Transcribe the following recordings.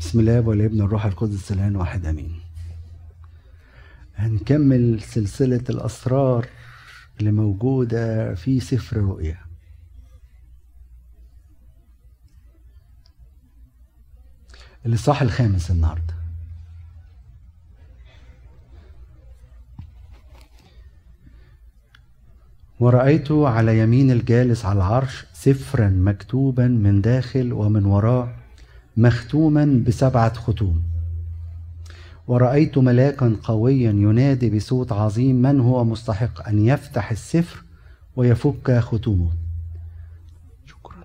بسم الله والابن الروح القدس الآن واحد آمين. هنكمل سلسلة الأسرار اللي موجودة في سفر رؤيا. الإصحاح الخامس النهارده. ورأيت على يمين الجالس على العرش سفرا مكتوبا من داخل ومن وراء مختوما بسبعة ختوم. ورأيت ملاكا قويا ينادي بصوت عظيم من هو مستحق أن يفتح السفر ويفك ختومه. شكرا.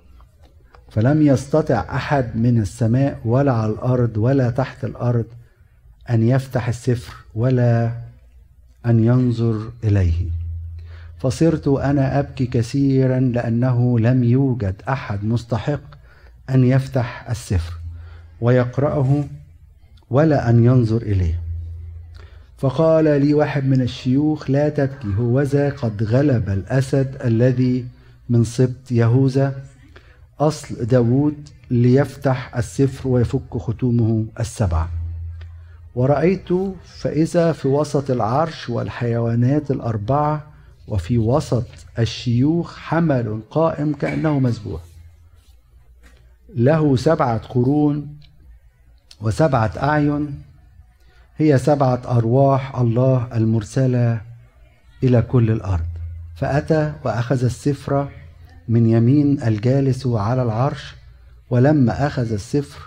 فلم يستطع أحد من السماء ولا على الأرض ولا تحت الأرض أن يفتح السفر ولا أن ينظر إليه. فصرت أنا أبكي كثيرا لأنه لم يوجد أحد مستحق أن يفتح السفر. ويقرأه ولا أن ينظر إليه. فقال لي واحد من الشيوخ لا تبكي هوذا قد غلب الأسد الذي من سبط يهوذا. أصل داود ليفتح السفر ويفك ختومه السبعة ورأيت فإذا في وسط العرش والحيوانات الأربعة وفي وسط الشيوخ حمل قائم كأنه مذبوح. له سبعة قرون وسبعة أعين هي سبعة أرواح الله المرسلة إلى كل الأرض. فأتى وأخذ السفر من يمين الجالس على العرش ولما أخذ السفر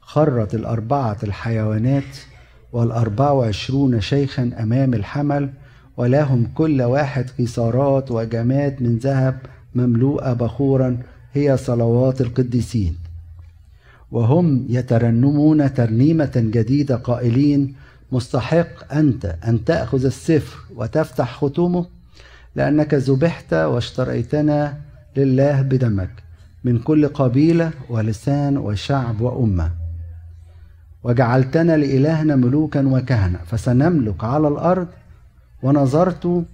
خرت الأربعة الحيوانات والأربع وعشرون شيخا أمام الحمل ولهم كل واحد قيصارات وجمات من ذهب مملوءة بخورا هي صلوات القديسين. وهم يترنمون ترنيمة جديدة قائلين مستحق أنت أن تأخذ السفر وتفتح ختومه لأنك ذبحت واشتريتنا لله بدمك من كل قبيلة ولسان وشعب وأمة. وجعلتنا لإلهنا ملوكا وكهنة فسنملك على الأرض ونظرت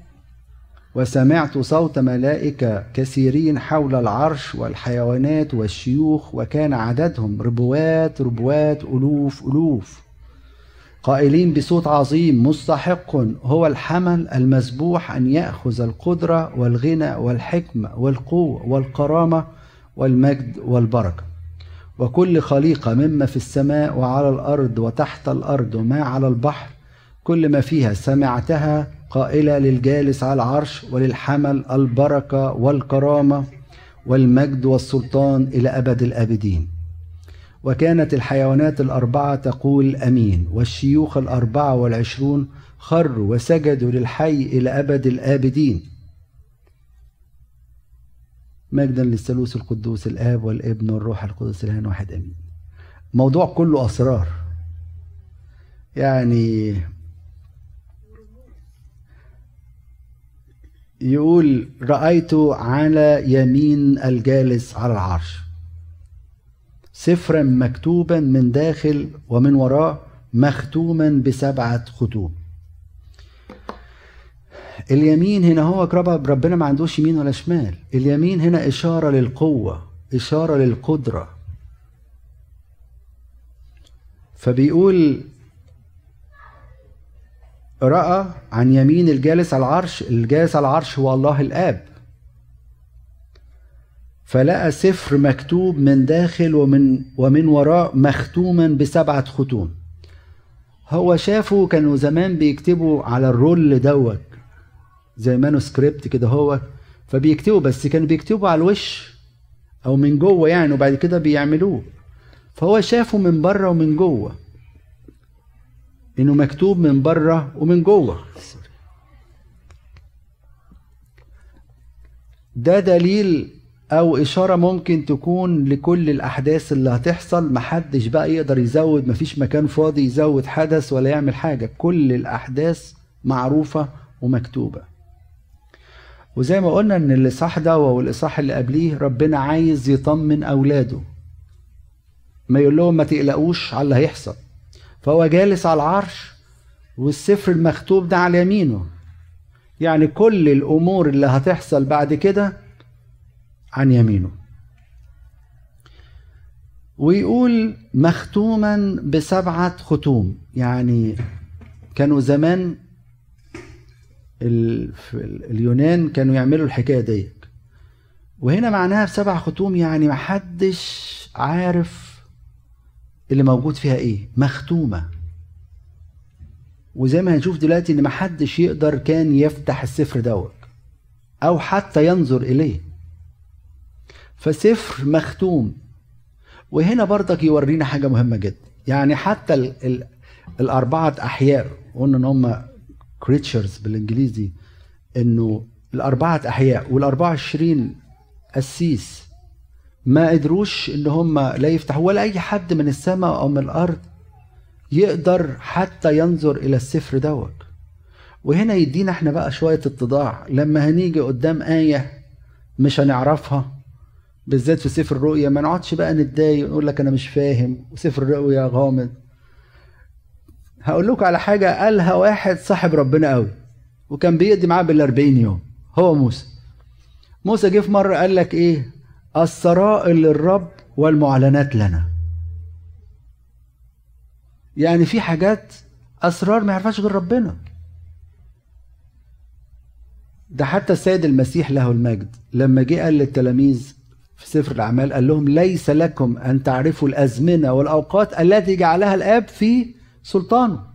وسمعت صوت ملائكة كثيرين حول العرش والحيوانات والشيوخ وكان عددهم ربوات ربوات ألوف ألوف. قائلين بصوت عظيم مستحق هو الحمل المذبوح أن يأخذ القدرة والغنى والحكمة والقوة والكرامة والمجد والبركة. وكل خليقة مما في السماء وعلى الأرض وتحت الأرض وما على البحر كل ما فيها سمعتها قائلة للجالس على العرش وللحمل البركة والكرامة والمجد والسلطان إلى أبد الآبدين. وكانت الحيوانات الأربعة تقول أمين والشيوخ الأربعة والعشرون خروا وسجدوا للحي إلى أبد الآبدين. مجدا للثالوث القدوس الآب والابن والروح القدس الآن واحد أمين. موضوع كله أسرار. يعني يقول رأيت على يمين الجالس على العرش. سفرا مكتوبا من داخل ومن وراء مختوما بسبعة ختوم اليمين هنا هو ربنا ما عندوش يمين ولا شمال. اليمين هنا إشارة للقوة إشارة للقدرة. فبيقول رأى عن يمين الجالس على العرش الجالس على العرش هو الله الآب. فلقى سفر مكتوب من داخل ومن ومن وراء مختوما بسبعة ختوم. هو شافه كانوا زمان بيكتبوا على ال roll دوت زي manuscript كده هو فبيكتبوا بس كانوا بيكتبوا على الوش أو من جوه يعني وبعد كده بيعملوه. فهو شافه من بره ومن جوه. إنه مكتوب من بره ومن جوه. ده دليل أو إشارة ممكن تكون لكل الأحداث اللي هتحصل. محدش بقى يقدر يزود مفيش مكان فاضي يزود حدث ولا يعمل حاجة. كل الأحداث معروفة ومكتوبة. وزي ما قلنا إن الإصحاح ده والإصحاح اللي قبليه ربنا عايز يطمن أولاده. ما يقول لهم ما تقلقوش على اللي هيحصل. فهو جالس على العرش والسفر المكتوب ده على يمينه. يعني كل الأمور اللي هتحصل بعد كده عن يمينه. ويقول مختوما بسبعة ختوم. يعني كانوا زمان اليونان كانوا يعملوا الحكاية دي وهنا معناها بسبع ختوم يعني محدش عارف اللي موجود فيها إيه؟ مختومة. وزي ما هنشوف دلوقتي إن محدش يقدر كان يفتح السفر دوت أو حتى ينظر إليه. فسفر مختوم. وهنا برضك يورينا حاجة مهمة جدا. يعني حتى ال ال الأربعة أحياء قلنا إن هم كريتشرز بالإنجليزي إنه الأربعة أحياء والأربعة وعشرين قسيس ما قدروش إن هم لا يفتحوا ولا أي حد من السماء أو من الأرض يقدر حتى ينظر إلى السفر دوت. وهنا يدينا إحنا بقى شوية اتضاع. لما هنيجي قدام آية مش هنعرفها بالذات في سفر الرؤيا ما نقعدش بقى نتضايق ونقول لك أنا مش فاهم وسفر الرؤيا غامض. هقول لكم على حاجة قالها واحد صاحب ربنا قوي وكان بيقضي معاه بال 40 يوم هو موسى. موسى جه في مرة قال لك إيه؟ السرائر للرب والمعلنات لنا. يعني في حاجات أسرار ما يعرفهاش غير ربنا. ده حتى السيد المسيح له المجد. لما جه قال للتلاميذ في سفر الأعمال قال لهم ليس لكم أن تعرفوا الأزمنة والأوقات التي جعلها الآب في سلطانه.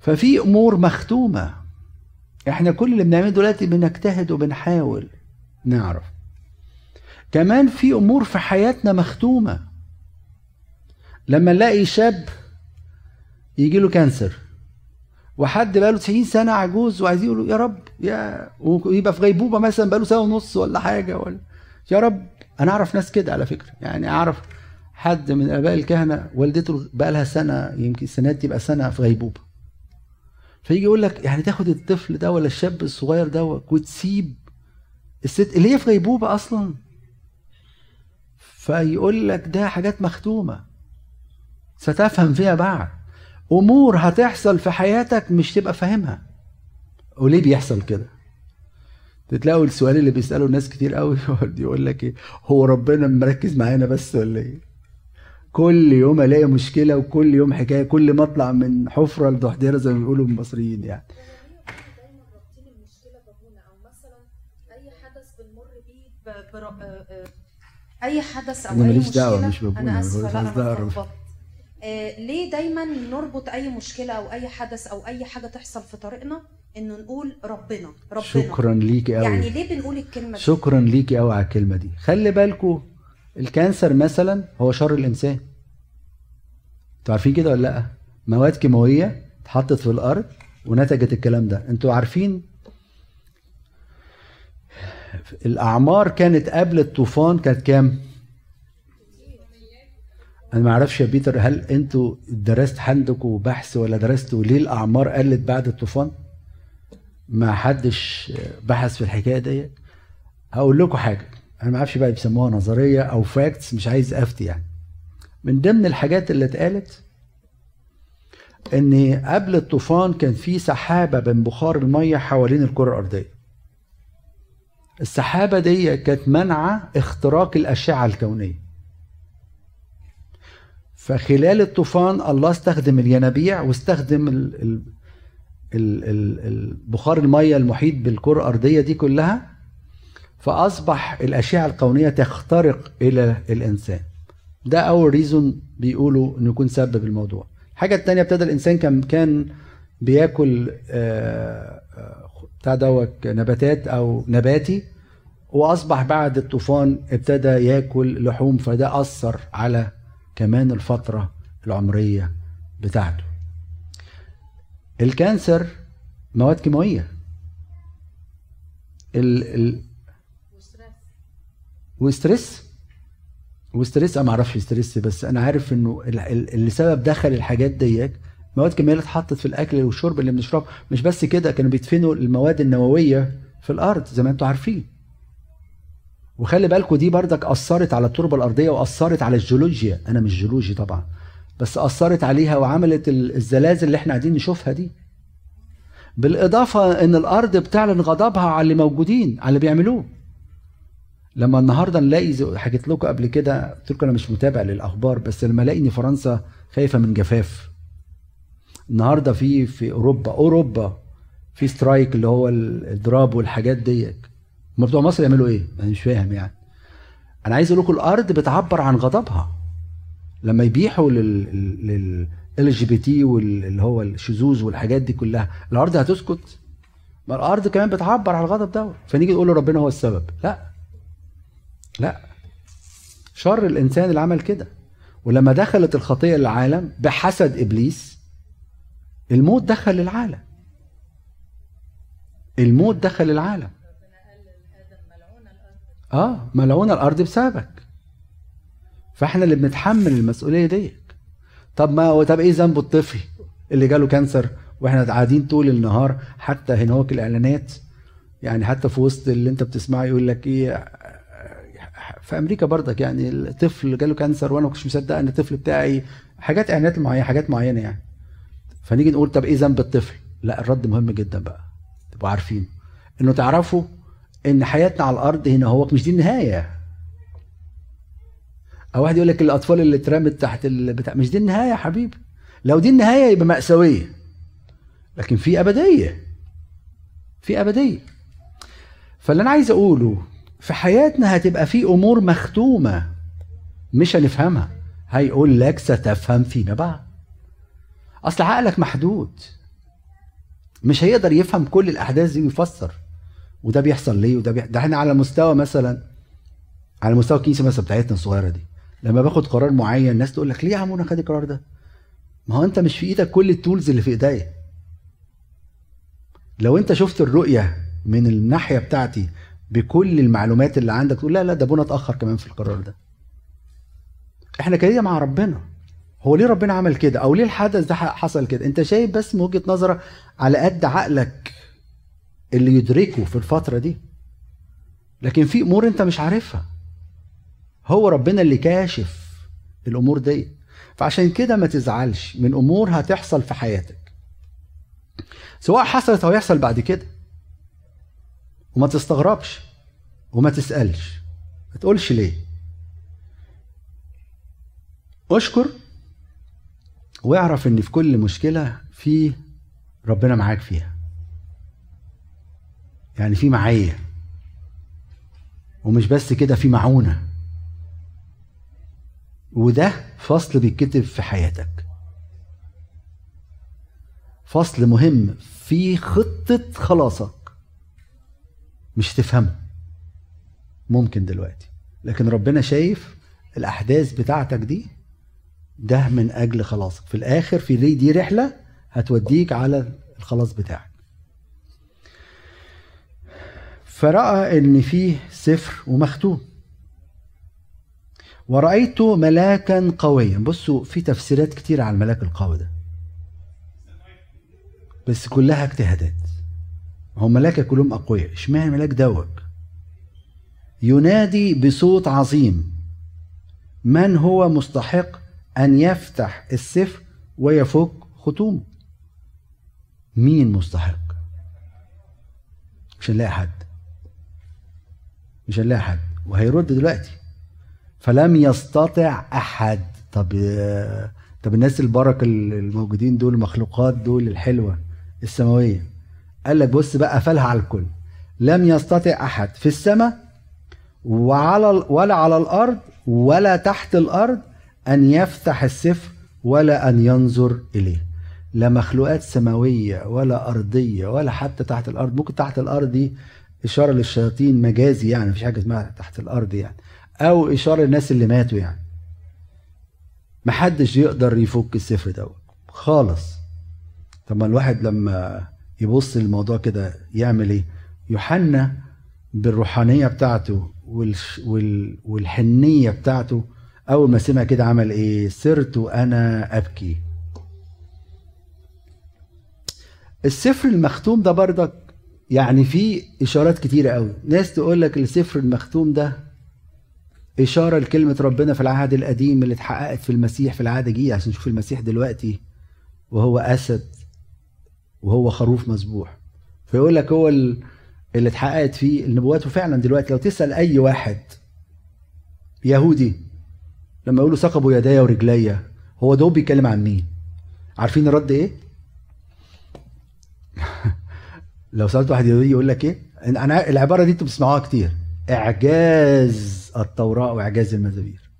ففي أمور مختومة. إحنا كل اللي بنعمله دلوقتي بنجتهد وبنحاول نعرف. كمان في أمور في حياتنا مختومة. لما نلاقي شاب يجي له كانسر وحد بقاله 90 سنة عجوز وعايزين يقولوا يا رب يا ويبقى في غيبوبة مثلا بقاله سنة ونص ولا حاجة ولا يا رب أنا أعرف ناس كده على فكرة يعني أعرف حد من آباء الكهنة والدته بقى لها سنة يمكن السنة تبقى سنة في غيبوبة. فيجي يقول لك يعني تاخد الطفل ده ولا الشاب الصغير ده وتسيب الست اللي هي في غيبوبة أصلا؟ فيقول لك ده حاجات مختومة. ستفهم فيها بعد. أمور هتحصل في حياتك مش تبقى فاهمها. وليه بيحصل كده؟ تلاقوا السؤال اللي بيساله الناس كتير قوي يقول لك إيه؟ هو ربنا مركز معانا بس ولا إيه؟ كل يوم ألاقي مشكلة وكل يوم حكاية كل ما أطلع من حفرة لضحضيرة زي ما بيقولوا المصريين يعني. أي حدث أو أي مشكلة مش بابونا أنا آسفة لا آه، ليه دايما نربط أي مشكلة أو أي حدث أو أي حاجة تحصل في طريقنا؟ إنه نقول ربنا ربنا. شكرا ليكي قوي. يعني ليه بنقول الكلمة دي؟ شكرا ليكي قوي على الكلمة دي. خلي بالكم الكانسر مثلا هو شر الإنسان. أنتوا عارفين كده ولا لأ؟ مواد كيماوية اتحطت في الأرض ونتجت الكلام ده. أنتوا عارفين الأعمار كانت قبل الطوفان كانت كام؟ أنا ما أعرفش يا بيتر هل أنتوا درست عندكم بحث ولا درستوا ليه الأعمار قلت بعد الطوفان؟ ما حدش بحث في الحكاية دي هقول لكم حاجة أنا ما أعرفش بقى بيسموها نظرية أو facts مش عايز أفتي يعني. من ضمن الحاجات اللي اتقالت إن قبل الطوفان كان في سحابة من بخار المية حوالين الكرة الأرضية. السحابة دي كانت منعه اختراق الأشعة الكونية. فخلال الطوفان الله استخدم الينابيع واستخدم ال ال ال البخار المية المحيط بالكرة الأرضية دي كلها فأصبح الأشعة الكونية تخترق إلى الإنسان. ده أول ريزون بيقولوا إنه يكون سبب الموضوع. الحاجة الثانية ابتدى الإنسان كان كان بياكل آه، آه، بتاع دوت نباتات أو نباتي وأصبح بعد الطوفان ابتدى يأكل لحوم فده أثر على كمان الفترة العمرية بتاعته. ال cancer مواد كيماوية ال ال و stress و stress أنا ما أعرفش stress بس أنا عارف إنه اللي سبب دخل الحاجات ديت مواد كيماويه اتحطت في الأكل والشرب اللي بنشربه مش بس كده كانوا بيدفنوا المواد النووية في الأرض زي ما أنتم عارفين. وخلي بالكوا دي بردك أثرت على التربة الأرضية وأثرت على الجيولوجيا. أنا مش جيولوجي طبعا بس أثرت عليها وعملت الزلازل اللي إحنا قاعدين نشوفها دي. بالإضافة إن الأرض بتعلن غضبها على اللي موجودين على اللي بيعملوه. لما النهارده نلاقي حكيت لكم قبل كده قلت لكم أنا مش متابع للأخبار بس لما ألاقي إن فرنسا خايفة من جفاف النهارده في في أوروبا أوروبا في strike اللي هو الاضراب والحاجات ديت. هم بتوع مصر يعملوا إيه؟ أنا مش فاهم يعني. أنا عايز أقول لكم الأرض بتعبر عن غضبها. لما يبيحوا لل LGBT واللي هو الشذوذ والحاجات دي كلها الأرض هتسكت. ما الأرض كمان بتعبر عن الغضب ده. فنيجي نقول ربنا هو السبب. لا. لا. شر الإنسان اللي عمل كده. ولما دخلت الخطية للعالم بحسد إبليس الموت دخل للعالم الموت دخل العالم. آه ملعون الأرض بسببك. فإحنا اللي بنتحمل المسؤولية ديت طب ما طب إيه ذنب الطفل اللي جاله كانسر وإحنا قاعدين طول النهار حتى هنا هو الاعلانات يعني حتى في وسط اللي أنت بتسمعه يقول لك إيه في أمريكا برضك يعني الطفل جاله كانسر وأنا مش مصدق إن الطفل بتاعي حاجات إعلانات معينة حاجات معينة يعني. فنيجي نقول طب إيه ذنب الطفل؟ لا الرد مهم جدا بقى. تبقوا عارفين. إنه تعرفوا إن حياتنا على الأرض هنا هو مش دي النهاية. أو واحد يقول لك الأطفال اللي اترمت تحت البتاع مش دي النهاية يا حبيبي. لو دي النهاية يبقى مأساوية. لكن في أبدية. في أبدية. فاللي أنا عايز أقوله في حياتنا هتبقى في أمور مختومة مش هنفهمها. هيقول لك ستفهم فيما بعد. أصل عقلك محدود. مش هيقدر يفهم كل الأحداث دي ويفسر. وده بيحصل ليه؟ وده بيحصل ده إحنا على مستوى مثلا على مستوى الكنيسة مثلا بتاعتنا الصغيرة دي. لما باخد قرار معين الناس تقول لك ليه يا عم أنا خد القرار ده؟ ما هو أنت مش في إيدك كل التولز اللي في إيديا. لو أنت شفت الرؤية من الناحية بتاعتي بكل المعلومات اللي عندك تقول لا لا ده ابونا اتأخر كمان في القرار ده. إحنا كده مع ربنا. هو ليه ربنا عمل كده؟ أو ليه الحدث ده حصل كده؟ أنت شايف بس من وجهة نظرك على قد عقلك اللي يدركه في الفترة دي. لكن في أمور أنت مش عارفها. هو ربنا اللي كاشف الأمور دي. فعشان كده ما تزعلش من أمور هتحصل في حياتك. سواء حصلت أو يحصل بعد كده. وما تستغربش وما تسألش. ما تقولش ليه. أشكر واعرف إن في كل مشكلة في ربنا معاك فيها. يعني في معيه ومش بس كده في معونة. وده فصل بيتكتب في حياتك. فصل مهم في خطة خلاصك. مش تفهمه ممكن دلوقتي. لكن ربنا شايف الأحداث بتاعتك دي ده من أجل خلاصك. في الآخر في دي, رحلة هتوديك على الخلاص بتاعك. فرأى إن فيه سفر ومختوم. ورأيت ملاكا قويا. بصوا في تفسيرات كتير على الملاك القوي ده. بس كلها اجتهادات. هم ملاكة كلهم أقوياء. اشمعنى ملاك دوك ينادي بصوت عظيم. من هو مستحق أن يفتح السفر ويفك ختومه مين مستحق؟ مش هنلاقي حد. مش هنلاقي حد. وهيرد دلوقتي. فلم يستطع أحد. طب طب الناس البركة الموجودين دول المخلوقات دول الحلوة السماوية. قال لك بص بقى قفلها على الكل. لم يستطع أحد في السماء وعلى ولا على الأرض ولا تحت الأرض أن يفتح السفر ولا أن ينظر إليه. لا مخلوقات سماوية ولا أرضية ولا حتى تحت الأرض. ممكن تحت الأرض دي إشارة للشياطين مجازي يعني مفيش حاجة اسمها تحت الأرض يعني. أو إشارة الناس اللي ماتوا يعني. محدش يقدر يفك السفر ده. خالص. طب ما الواحد لما يبص للموضوع كده يعمل إيه؟ يوحنا بالروحانية بتاعته والحنية بتاعته أول ما سمع كده عمل إيه؟ سرت أنا أبكي. السفر المختوم ده بردك يعني فيه إشارات كتيرة قوي ناس تقول لك السفر المختوم ده إشارة لكلمة ربنا في العهد القديم اللي اتحققت في المسيح في العهد الجديد عشان نشوف المسيح دلوقتي وهو أسد وهو خروف مسبوح فيقول لك هو اللي اتحققت فيه النبوات. وفعلا دلوقتي لو تسأل أي واحد يهودي لما يقولوا ثقبوا يدايا ورجليا هو ده بيتكلم عن مين؟ عارفين الرد إيه؟ لو سألت واحد يهودي يقول لك إيه؟ أنا العبارة دي أنتوا بتسمعوها كتير. إعجاز التوراه وإعجاز المزامير.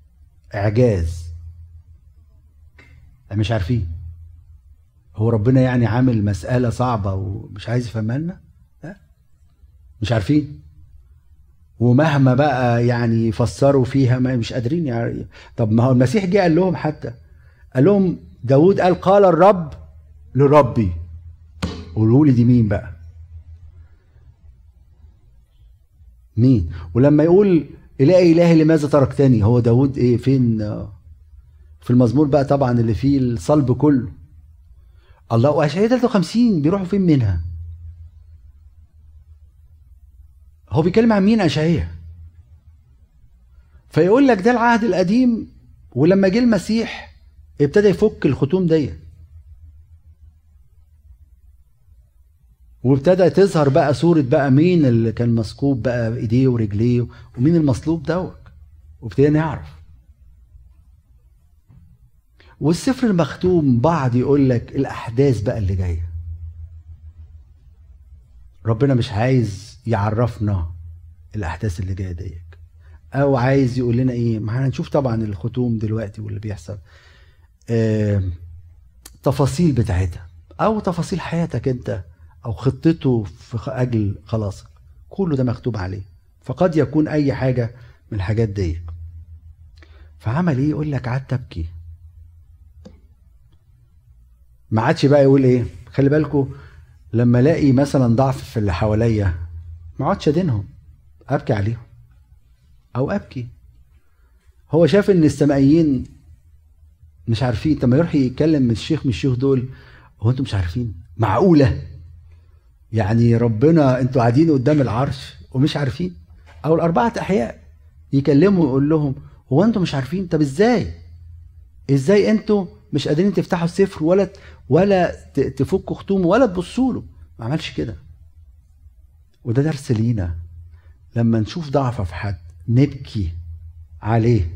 إعجاز. مش عارفين. هو ربنا يعني عامل مسألة صعبة ومش عايز يفهمها لنا؟ مش عارفين. ومهما بقى يعني يفسروا فيها ما مش قادرين يعني طب ما هو المسيح جه قال لهم حتى قال لهم داود قال قال الرب لربي. قولوا لي دي مين بقى؟ مين؟ ولما يقول إلهي إلهي لماذا تركتني هو داود إيه؟ فين؟ في المزمور بقى طبعا اللي فيه الصلب كله. الله واشعياء 53 بيروحوا فين منها؟ هو بيتكلم عن مين؟ اشعياء فيقول لك ده العهد القديم ولما جه المسيح ابتدى يفك الختوم دي وابتدى تظهر بقى صورة بقى مين اللي كان مسكوب بقى إيديه ورجليه ومين المصلوب دوت. وابتدينا نعرف. والسفر المختوم بعض يقول لك الأحداث بقى اللي جاية. ربنا مش عايز يعرفنا الأحداث اللي جاية ديك. أو عايز يقول لنا إيه؟ ما هنشوف طبعا الختوم دلوقتي واللي بيحصل. آه تفاصيل بتاعتها. أو تفاصيل حياتك أنت أو خطته في أجل خلاصك كله ده مكتوب عليه. فقد يكون أي حاجة من الحاجات دي فعمل إيه؟ يقول لك قعدت ابكي ما عادش بقى يقول إيه؟ خلي بالكم لما ألاقي مثلا ضعف في اللي حواليا ما اقعدش ادينهم أبكي عليهم. أو أبكي. هو شاف إن السمائيين مش عارفين. طب ما يروح يتكلم من الشيخ من الشيوخ دول. هو أنتوا مش عارفين. معقولة. يعني ربنا أنتوا قاعدين قدام العرش ومش عارفين. أو الأربعة أحياء يكلموا ويقول لهم هو أنتوا مش عارفين؟ طب إزاي؟ إزاي أنتوا مش قادرين تفتحوا السفر ولا ولا تفكوا ختومه ولا تبصوا له؟ ما عملش كده. وده درس لينا. لما نشوف ضعفه في حد نبكي عليه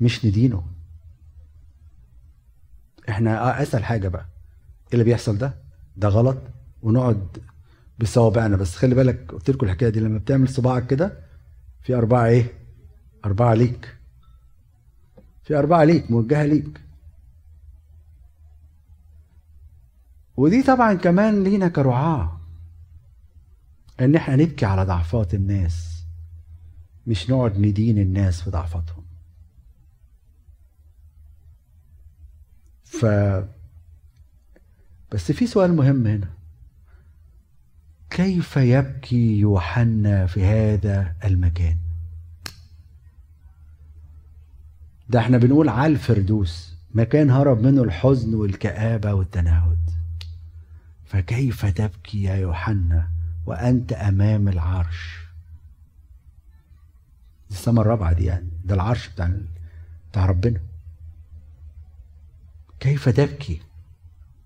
مش ندينه. إحنا اسهل حاجة بقى. إيه اللي بيحصل ده؟ ده غلط. ونقعد بصوابعنا. بس خلي بالك قلت لكم الحكاية دي لما بتعمل صباعك كده في أربعة إيه؟ أربعة ليك. في أربعة ليك موجهة ليك. ودي طبعا كمان لينا كرعاة. إن إحنا نبكي على ضعفات الناس مش نقعد ندين الناس في ضعفاتهم. ف بس في سؤال مهم هنا. كيف يبكي يوحنا في هذا المكان؟ ده إحنا بنقول على الفردوس مكان هرب منه الحزن والكآبة والتنهد. فكيف تبكي يا يوحنا وأنت أمام العرش. دي السماء الرابعة دي يعني ده العرش بتاع بتاع ربنا. كيف تبكي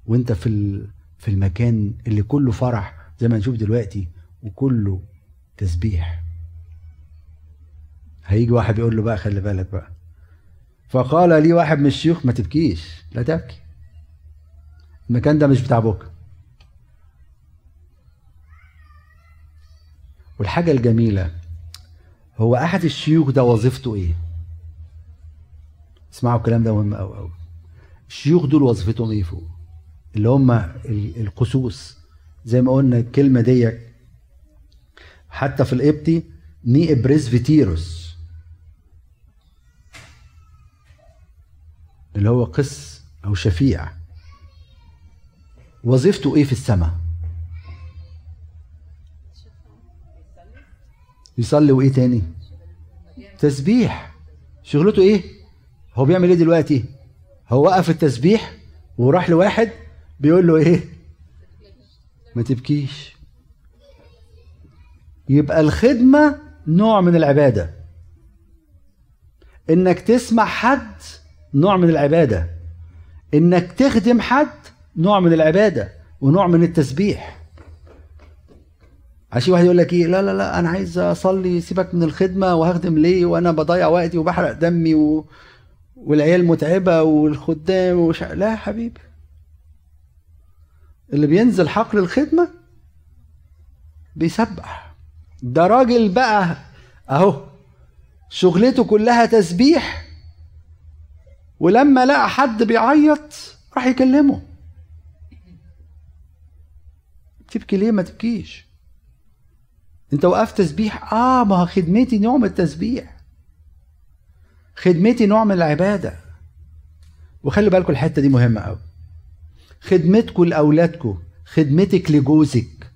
وأنت في في المكان اللي كله فرح زي ما نشوف دلوقتي وكله تسبيح؟ هيجي واحد يقول له بقى خلي بالك بقى. فقال لي واحد من الشيوخ ما تبكيش لا تبكي. المكان ده مش بتاع بكرة. والحاجة الجميلة هو أحد الشيوخ ده وظيفته إيه؟ اسمعوا الكلام ده مهم أوي أوي الشيوخ دول وظيفتهم إيه فوق؟ اللي هم القسوس زي ما قلنا الكلمة دي حتى في القبطي ني بريسفيتيروس اللي هو قس أو شفيع وظيفته إيه في السماء؟ يصلي وإيه تاني؟ تسبيح. شغلته إيه؟ هو بيعمل إيه دلوقتي؟ هو وقف التسبيح وراح لواحد بيقول له إيه؟ ما تبكيش. يبقى الخدمة نوع من العبادة. إنك تسمع حد نوع من العبادة. إنك تخدم حد نوع من العبادة ونوع من التسبيح. عشان واحد يقول لك إيه؟ لا لا لا أنا عايز أصلي سيبك من الخدمة وهخدم ليه؟ وأنا بضيع وقتي وبحرق دمي و... والعيال متعبة والخدام وش... لا يا حبيبي. اللي بينزل حقل الخدمة بيسبح. ده راجل بقى أهو شغلته كلها تسبيح ولما لقى حد بيعيط راح يكلمه. تبكي ليه؟ ما تبكيش. انت وقفت تسبيح؟ آه ما خدمتي نوع من التسبيح. خدمتي نوع من العبادة. وخلي بالكم الحتة دي مهمة قوي خدمتكم لأولادكم خدمتك لجوزك.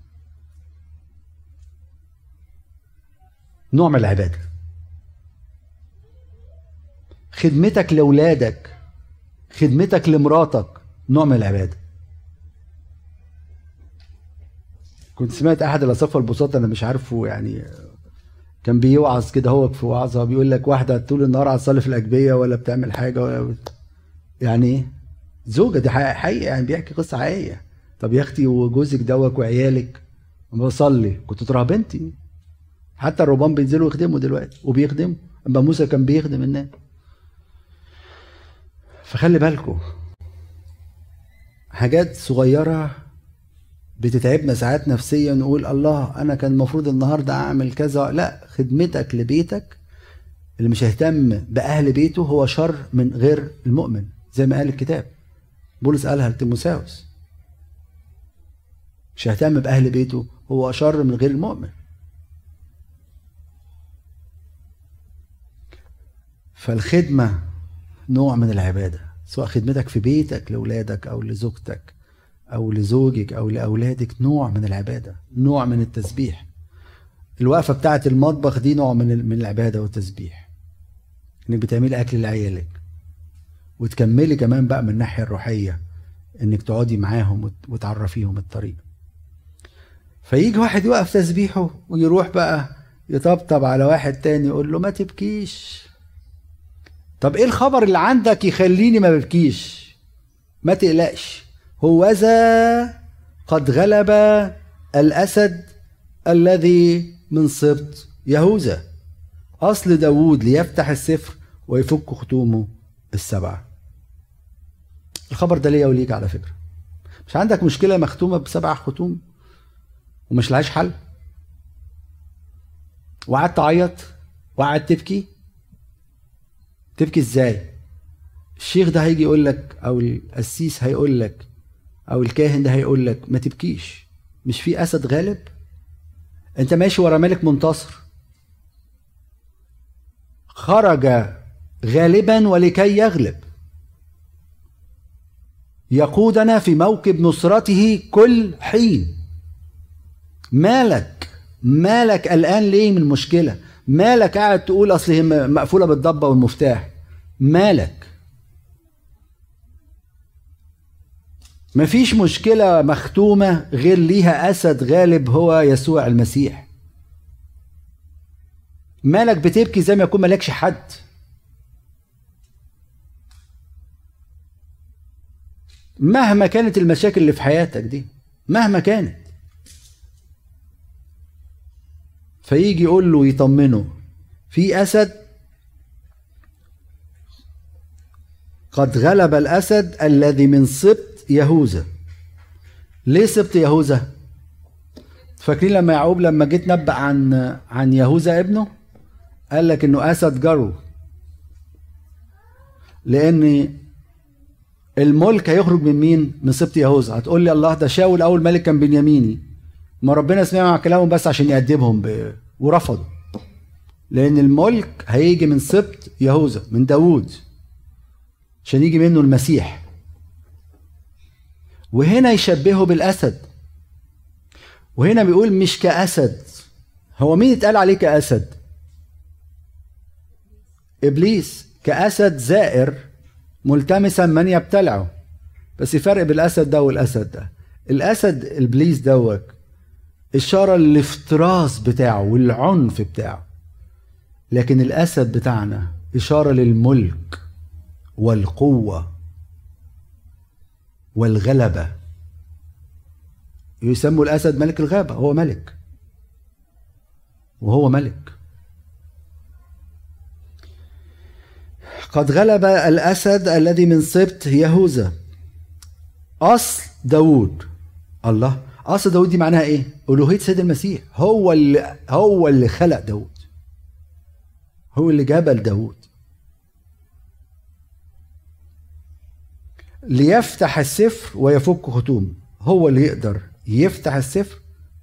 نوع من العبادة. خدمتك لأولادك خدمتك لمراتك نوع من العبادة. كنت سمعت أحد الاساقفه البساط أنا مش عارفه يعني كان بيوعظ كده هو في وعظه بيقول لك واحدة طول النهار على في الأجبية ولا بتعمل حاجة ولا يعني زوجة دي حقيقة يعني بيحكي قصة حقيقية. طب يا أختي وجوزك دوك وعيالك بصلي كنت ترى بنتي؟ حتى الرهبان بينزلوا يخدموا دلوقتي وبيخدموا أما موسى كان بيخدم الناس. فخلي بالكم حاجات صغيرة بتتعبنا ساعات نفسيا نقول الله أنا كان المفروض النهارده أعمل كذا. لا خدمتك لبيتك اللي مش هيهتم بأهل بيته هو شر من غير المؤمن زي ما قال الكتاب. بولس قالها لتيموساوس مش هيهتم بأهل بيته هو شر من غير المؤمن. فالخدمة نوع من العبادة سواء خدمتك في بيتك لأولادك أو لزوجتك. أو لزوجك أو لأولادك نوع من العبادة نوع من التسبيح. الوقفة بتاعة المطبخ دي نوع من من العبادة والتسبيح. إنك بتعملي أكل لعيالك. وتكملي كمان بقى من الناحية الروحية إنك تقعدي معاهم وتعرفيهم الطريق. فيجي واحد يوقف تسبيحه ويروح بقى يطبطب على واحد تاني يقول له ما تبكيش. طب إيه الخبر اللي عندك يخليني ما ببكيش؟ ما تقلقش. هوذا قد غلب الأسد الذي من سبط يهوذا. أصل داوود ليفتح السفر ويفك ختومه السبعة الخبر ده ليا وليك على فكرة. مش عندك مشكلة مختومة بسبع ختوم ومش لهاش حل؟ وقعدت تعيط؟ وقعدت تبكي؟ تبكي إزاي؟ الشيخ ده هيجي يقول لك أو القسيس هيقول لك أو الكاهن ده هيقول لك ما تبكيش. مش في أسد غالب؟ أنت ماشي ورا ملك منتصر. خرج غالبا ولكي يغلب. يقودنا في موكب نصرته كل حين. مالك مالك قلقان ليه من مشكلة؟ مالك قاعد تقول أصل هي مقفولة بالضبة والمفتاح. مالك. مفيش مشكلة مختومة غير ليها أسد غالب هو يسوع المسيح. مالك بتبكي زي ما يكون مالكش حد. مهما كانت المشاكل اللي في حياتك دي مهما كانت. فيجي يقول له يطمنه في أسد قد غلب الأسد الذي من سبط يهوذا. ليه سبط يهوذا؟ فاكرين لما يعقوب لما جيت نبأ عن عن يهوذا ابنه؟ قال لك إنه أسد جرو لأن الملك هيخرج من مين؟ من سبط يهوذا. هتقول لي الله ده شاول أول ملك كان بنياميني. ما ربنا سمع كلامهم بس عشان يأدبهم ب... ورفضوا لأن الملك هيجي من سبط يهوذا من داوود عشان يجي منه المسيح. وهنا يشبهه بالأسد. وهنا بيقول مش كأسد. هو مين اتقال عليه كأسد؟ إبليس. كأسد زائر ملتمسا من يبتلعه. بس فرق بالاسد ده والأسد ده. الأسد إبليس دوت إشارة للافتراس بتاعه والعنف بتاعه. لكن الأسد بتاعنا إشارة للملك والقوة. والغلبة. يسموا الأسد ملك الغابة هو ملك. وهو ملك. قد غلب الأسد الذي من سبط يهوذا. أصل داوود. الله أصل داوود دي معناها إيه؟ ألوهية سيد المسيح. هو اللي هو اللي خلق داوود. هو اللي جبل داوود. ليفتح السفر ويفك ختومه. هو اللي يقدر يفتح السفر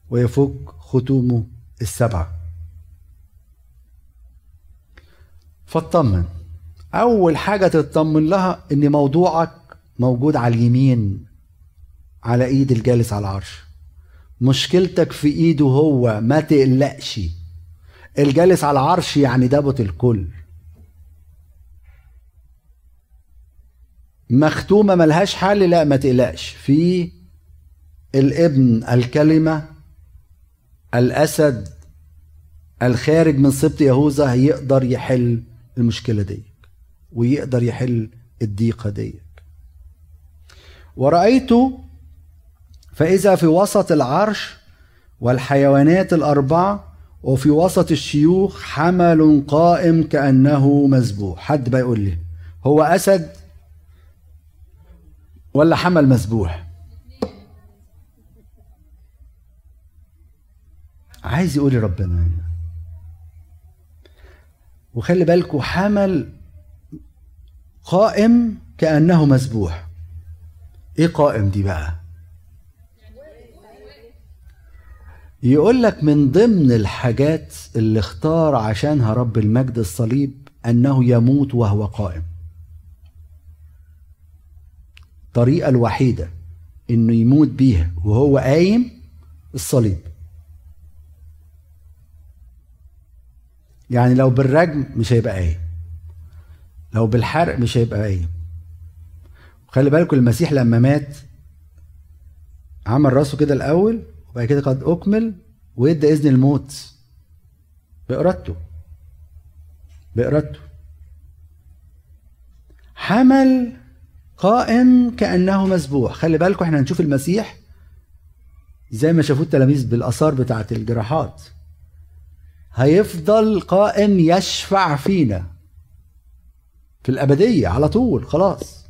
ويفك ختومه السبعة. فاطمن. أول حاجة تطمن لها إن موضوعك موجود على اليمين على إيد الجالس على العرش. مشكلتك في إيده هو ما تقلقش. الجالس على العرش يعني دابت الكل مختومة ملهاش حل لا ما تقلقش. في الابن الكلمة الأسد الخارج من سبط يهوذا هيقدر يحل المشكلة دي ويقدر يحل الضيقة دي ورأيت فإذا في وسط العرش والحيوانات الأربعة وفي وسط الشيوخ حمل قائم كأنه مذبوح. حد بقى يقول لي هو أسد؟ ولا حمل مذبوح عايز يقول ربنا وخلي بالكم حمل قائم كأنه مذبوح إيه قائم دي بقى؟ يقول لك من ضمن الحاجات اللي اختار عشانها رب المجد الصليب أنه يموت وهو قائم. الطريقة الوحيدة إنه يموت بيها وهو قايم الصليب. يعني لو بالرجم مش هيبقى قايم. لو بالحرق مش هيبقى قايم. خلي بالكم المسيح لما مات عمل راسه كده الأول وبعد كده قد أكمل وادى إذن الموت. بإرادته. بإرادته. حمل قائم كأنه مسبوح. خلي بالكم إحنا هنشوف المسيح زي ما شافوه التلاميذ بالآثار بتاعه الجراحات. هيفضل قائم يشفع فينا في الأبدية على طول خلاص.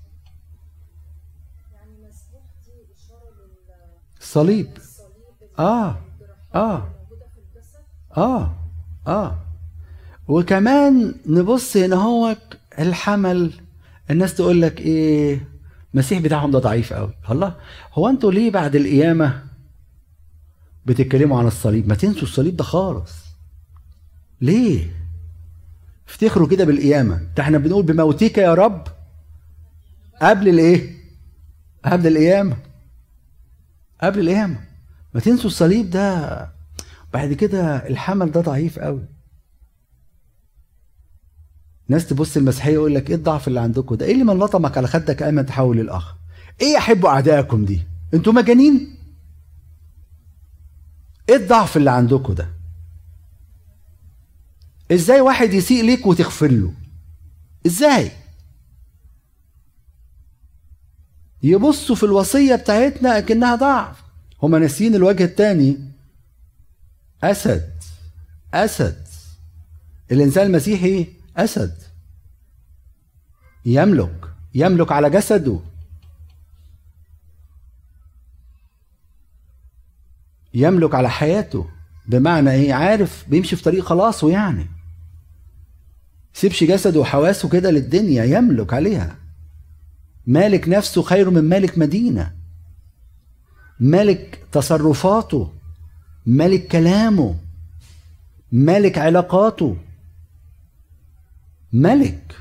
الصليب آه آه آه آه. وكمان نبص هنا هو الحمل. الناس تقول لك إيه المسيح بتاعهم ده ضعيف قوي. الله هو أنتوا ليه بعد القيامة بتتكلموا عن الصليب؟ ما تنسوا الصليب ده خالص. ليه؟ افتخروا كده بالقيامة. ده إحنا بنقول بموتك يا رب قبل الايه؟ قبل القيامة. قبل القيامة. ما تنسوا الصليب ده. بعد كده الحمل ده ضعيف قوي. ناس تبص المسيحيه يقول لك إيه الضعف اللي عندكم ده؟ إيه اللي من لطمك على خدك ايمن تحول للاخ إيه يحبوا أعدائكم دي؟ أنتوا مجانين؟ إيه الضعف اللي عندكم ده؟ إزاي واحد يسيء ليك وتغفر له؟ إزاي؟ يبصوا في الوصية بتاعتنا أكنها ضعف. هما ناسيين الوجه الثاني أسد. أسد. الإنسان المسيحي أسد. يملك. يملك على جسده. يملك على حياته. بمعنى إيه؟ عارف بيمشي في طريق خلاصه يعني. سيبش جسده وحواسه كده للدنيا يملك عليها. مالك نفسه خير من مالك مدينة. مالك تصرفاته. مالك كلامه. مالك علاقاته. ملك.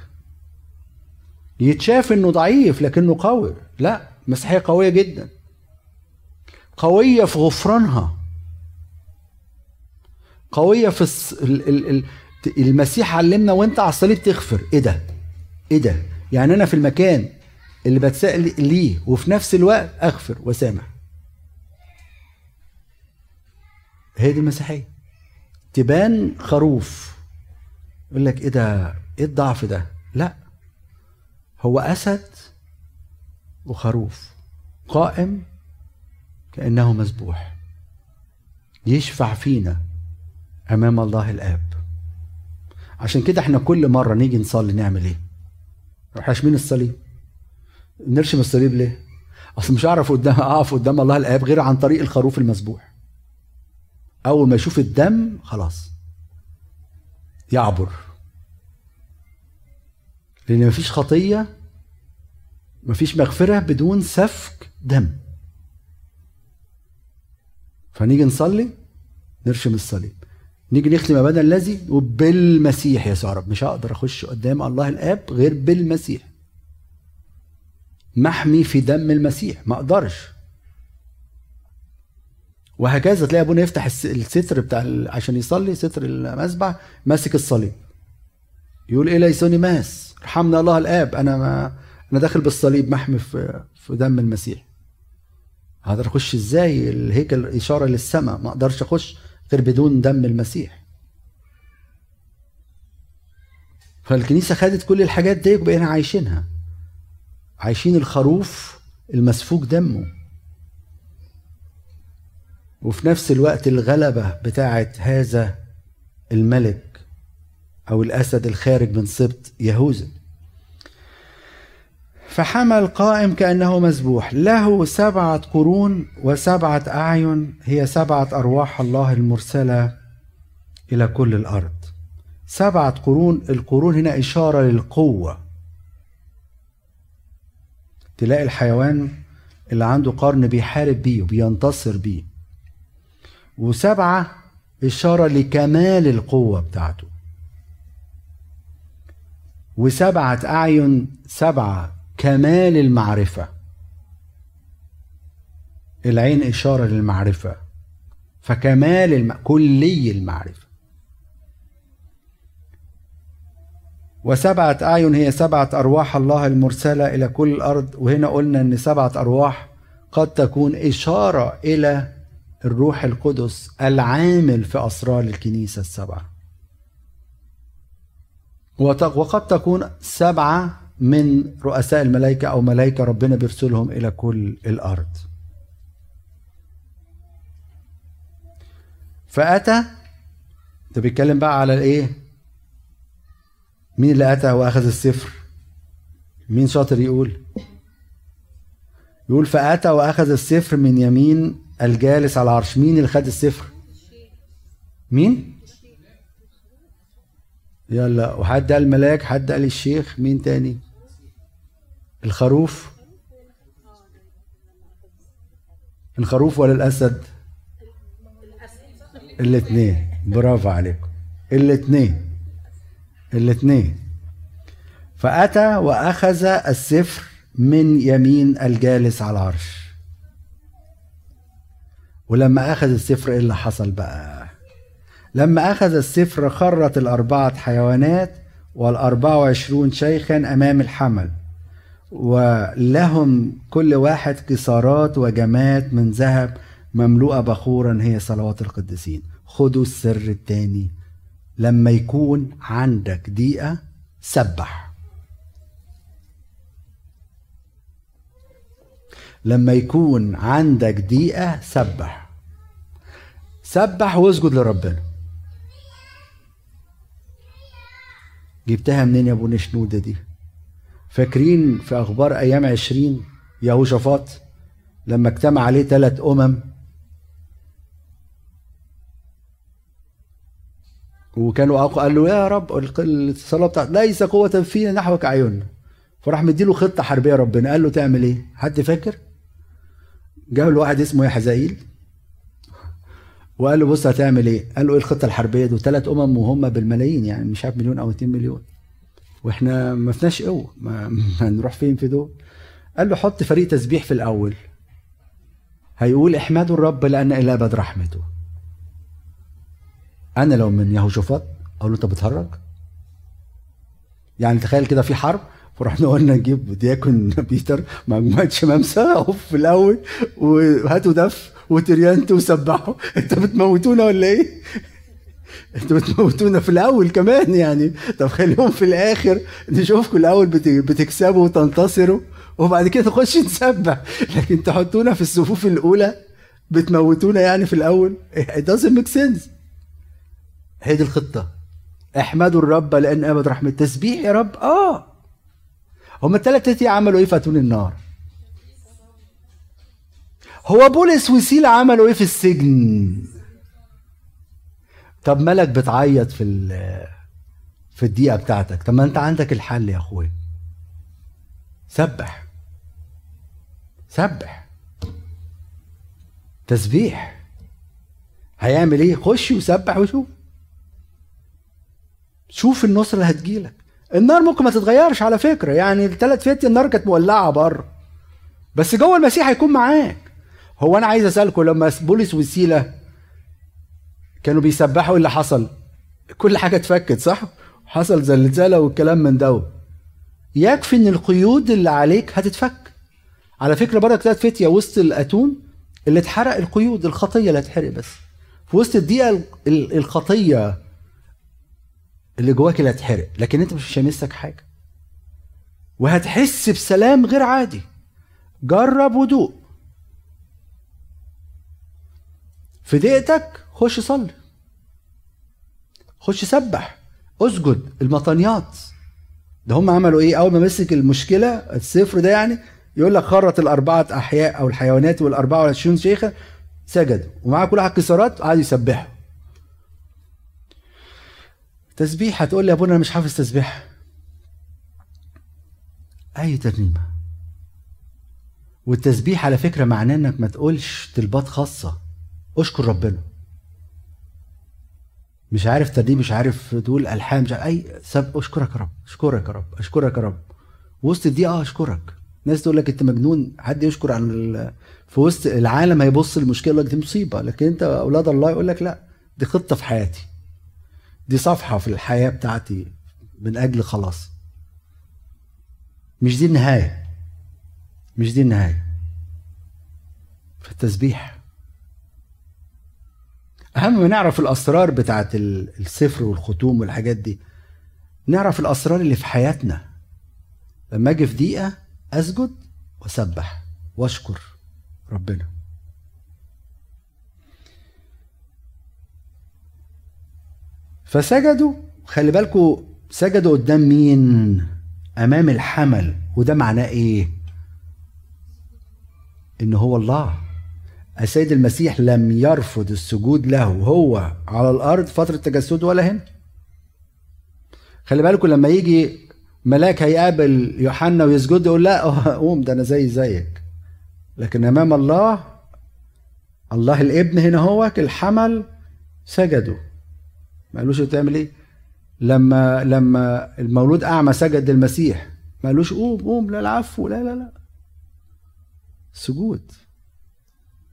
يتشاف إنه ضعيف لكنه قوي. لا مسيحية قوية جدا. قوية في غفرانها. قوية في الس... ال... ال... ال... المسيح علمنا وانت على الصليب تغفر. إيه ده؟ إيه ده؟ يعني أنا في المكان اللي بتسأل ليه وفي نفس الوقت أغفر وسامح. هي دي المسيحية. تبان خروف. يقول لك إيه ده؟ إيه الضعف ده؟ لا. هو أسد وخروف قائم كأنه مذبوح يشفع فينا أمام الله الآب. عشان كده إحنا كل مرة نيجي نصلي نعمل إيه؟ نروح راشمين الصليب؟ نرشم الصليب ليه؟ أصل مش هعرف قدام أقف قدام الله الآب غير عن طريق الخروف المذبوح. أول ما يشوف الدم خلاص يعبر. لأن مفيش خطية مفيش مغفرة بدون سفك دم. فنيجي نصلي نرشم الصليب. نيجي نختم ابدا الذي وبالمسيح يا رب مش هقدر أخش قدام الله الآب غير بالمسيح. محمي في دم المسيح. ما أقدرش. وهكذا تلاقي أبونا يفتح الستر بتاع عشان يصلي ستر المسبح ماسك الصليب. يقول إيه ليسوني ماس؟ ارحمنا الله الآب. أنا ما أنا داخل بالصليب محمي في في دم المسيح. هقدر اخش إزاي؟ الهيكل اشاره للسماء. ما أقدرش أخش غير بدون دم المسيح. فالكنيسة خدت كل الحاجات دي وبقينا عايشينها. عايشين الخروف المسفوك دمه. وفي نفس الوقت الغلبة بتاعت هذا الملك أو الأسد الخارج من سبط يهوذا فحمل قائم كأنه مذبوح. له سبعة قرون وسبعة أعين هي سبعة أرواح الله المرسلة إلى كل الأرض. سبعة قرون القرون هنا إشارة للقوة. تلاقي الحيوان اللي عنده قرن بيحارب بيه وبينتصر بيه. وسبعة إشارة لكمال القوة بتاعته. وسبعة أعين سبعة كمال المعرفة. العين إشارة للمعرفة. فكمال الم... كلي المعرفة. وسبعة أعين هي سبعة أرواح الله المرسلة إلى كل الأرض. وهنا قلنا أن سبعة أرواح قد تكون إشارة إلى الروح القدس العامل في أسرار الكنيسة السبعة. وقد تكون سبعة من رؤساء الملائكة أو ملائكة ربنا بيرسلهم إلى كل الأرض. فأتى ده بيتكلم بقى على الإيه؟ مين اللي أتى وأخذ السفر؟ مين شاطر يقول؟ يقول فأتى وأخذ السفر من يمين الجالس على العرش. مين اللي خد السفر؟ مين؟ يلا. وحد قال الملاك حد قال الشيخ. مين تاني؟ الخروف؟ الخروف ولا الأسد؟ الاثنين برافو عليكم. الاثنين الاثنين فأتى وأخذ السفر من يمين الجالس على العرش. ولما أخذ السفر إيه اللي حصل بقى؟ لما أخذ السفر خرت الأربعة حيوانات والأربعة وعشرون شيخا أمام الحمل ولهم كل واحد كسارات وجمات من ذهب مملوءة بخورا هي صلوات القديسين. خدوا السر التاني. لما يكون عندك دقيقة سبح. لما يكون عندك دقيقة سبح. سبح واسجد لربنا. جبتها منين يا أبو نشنودة دي؟ فاكرين في أخبار أيام عشرين يهوشافاط لما اجتمع عليه ثلاث أمم؟ وكانوا قال له يا رب الصلاة بتاعت ليس قوة فينا نحوك اعيننا فراح مديله خطة حربية ربنا قال له تعمل إيه؟ حد فاكر؟ جاب له واحد اسمه يحزائيل وقال له بص هتعمل إيه؟ قال له إيه الخطة الحربية دي؟ ثلاث أمم وهم بالملايين يعني مش عارف مليون أو 2 مليون. وإحنا ما فيناش قوة. ما هنروح فين في دول؟ قال له حط فريق تسبيح في الأول. هيقول احمدوا الرب لأن إلى ابد رحمته أنا لو من يهوشافاط أقول له أنت بتهرج؟ يعني تخيل كده في حرب فرحنا قلنا نجيب دياكون بيتر مجموعة شمامسه في الأول وهاتوا دف وتريانتوا وسبحوا انت بتموتونا ولا إيه؟ أنتوا بتموتونا في الأول كمان يعني. طب خليهم في الآخر نشوفكم الأول بتكسبوا وتنتصروا وبعد كده نخش نسبح. لكن تحطونا في الصفوف الأولى بتموتونا يعني في الأول. It doesn't make sense. هي دي الخطة. احمدوا الرب لأن أبد رحمة. تسبيح يا رب؟ آه. هم الثلاثة عملوا إيه؟ فاتون النار. هو بولس وسيلة عملوا إيه في السجن؟ طب مالك بتعيط في في الدقيقة بتاعتك؟ طب ما أنت عندك الحل يا اخويا سبح. سبح. تسبيح. هيعمل إيه؟ خش وسبح وشوف. شوف النصر اللي هتجيلك. النار ممكن ما تتغيرش على فكرة يعني الثلاث فتي النار كانت مولعة بره. بس جوه المسيح هيكون معاك. هو أنا عايز أسألكم لما بولس وسيلة كانوا بيسبحوا اللي حصل كل حاجة اتفكت صح؟ حصل زلزال والكلام من ده. يكفي إن القيود اللي عليك هتتفك. على فكرة برضك ثلاث فتية وسط الأتون اللي اتحرق القيود الخطية اللي هتحرق بس. في وسط الدقيقة الخطية اللي جواك اللي هتحرق لكن أنت مش هيمسك حاجة. وهتحس بسلام غير عادي. جرب ودوق في دقيقتك خش صلي. خش سبح. اسجد. المطانيات. ده هم عملوا إيه؟ أول ما مسك المشكلة الصفر ده يعني يقول لك خرط الأربعة أحياء أو الحيوانات والأربعة والعشرين شيخة سجدوا. ومعاه كل واحد كسرات وقعدوا يسبحوا. تسبيح هتقول لي يا ابونا أنا مش حافظ تسبيح. أي ترنيمة. والتسبيح على فكرة معناه إنك ما تقولش طلبات خاصة. اشكر ربنا. مش عارف ترنيم مش عارف تقول ألحان مش عارف أي سب اشكرك يا رب اشكرك يا رب اشكرك يا رب. وسط دي آه اشكرك. ناس تقول لك انت مجنون حد يشكر عن في وسط العالم هيبص المشكلة يقول لك دي مصيبة لكن انت أولاد الله يقول لك لا دي خطة في حياتي. دي صفحة في الحياة بتاعتي من أجل خلاص. مش دي النهاية مش دي النهاية. في التسبيح. أهم ما نعرف الأسرار بتاعت السفر والختوم والحاجات دي. نعرف الأسرار اللي في حياتنا. لما أجي في دقيقة أسجد وأسبح وأشكر ربنا. فسجدوا خلي بالكوا سجدوا قدام مين؟ أمام الحمل. وده معناه إيه؟ إن هو الله. السيد المسيح لم يرفض السجود له. هو على الأرض فترة تجسده ولا هنا خلي بالكم لما يجي ملاك هيقابل يوحنا ويسجد يقول لا قوم ده أنا زي زيك. لكن أمام الله الله الابن هنا هو الحمل سجدوا ما قالوش تعمل إيه؟ لما لما المولود أعمى سجد للمسيح. ما قالوش قوم قوم لا العفو لا لا لا. سجود.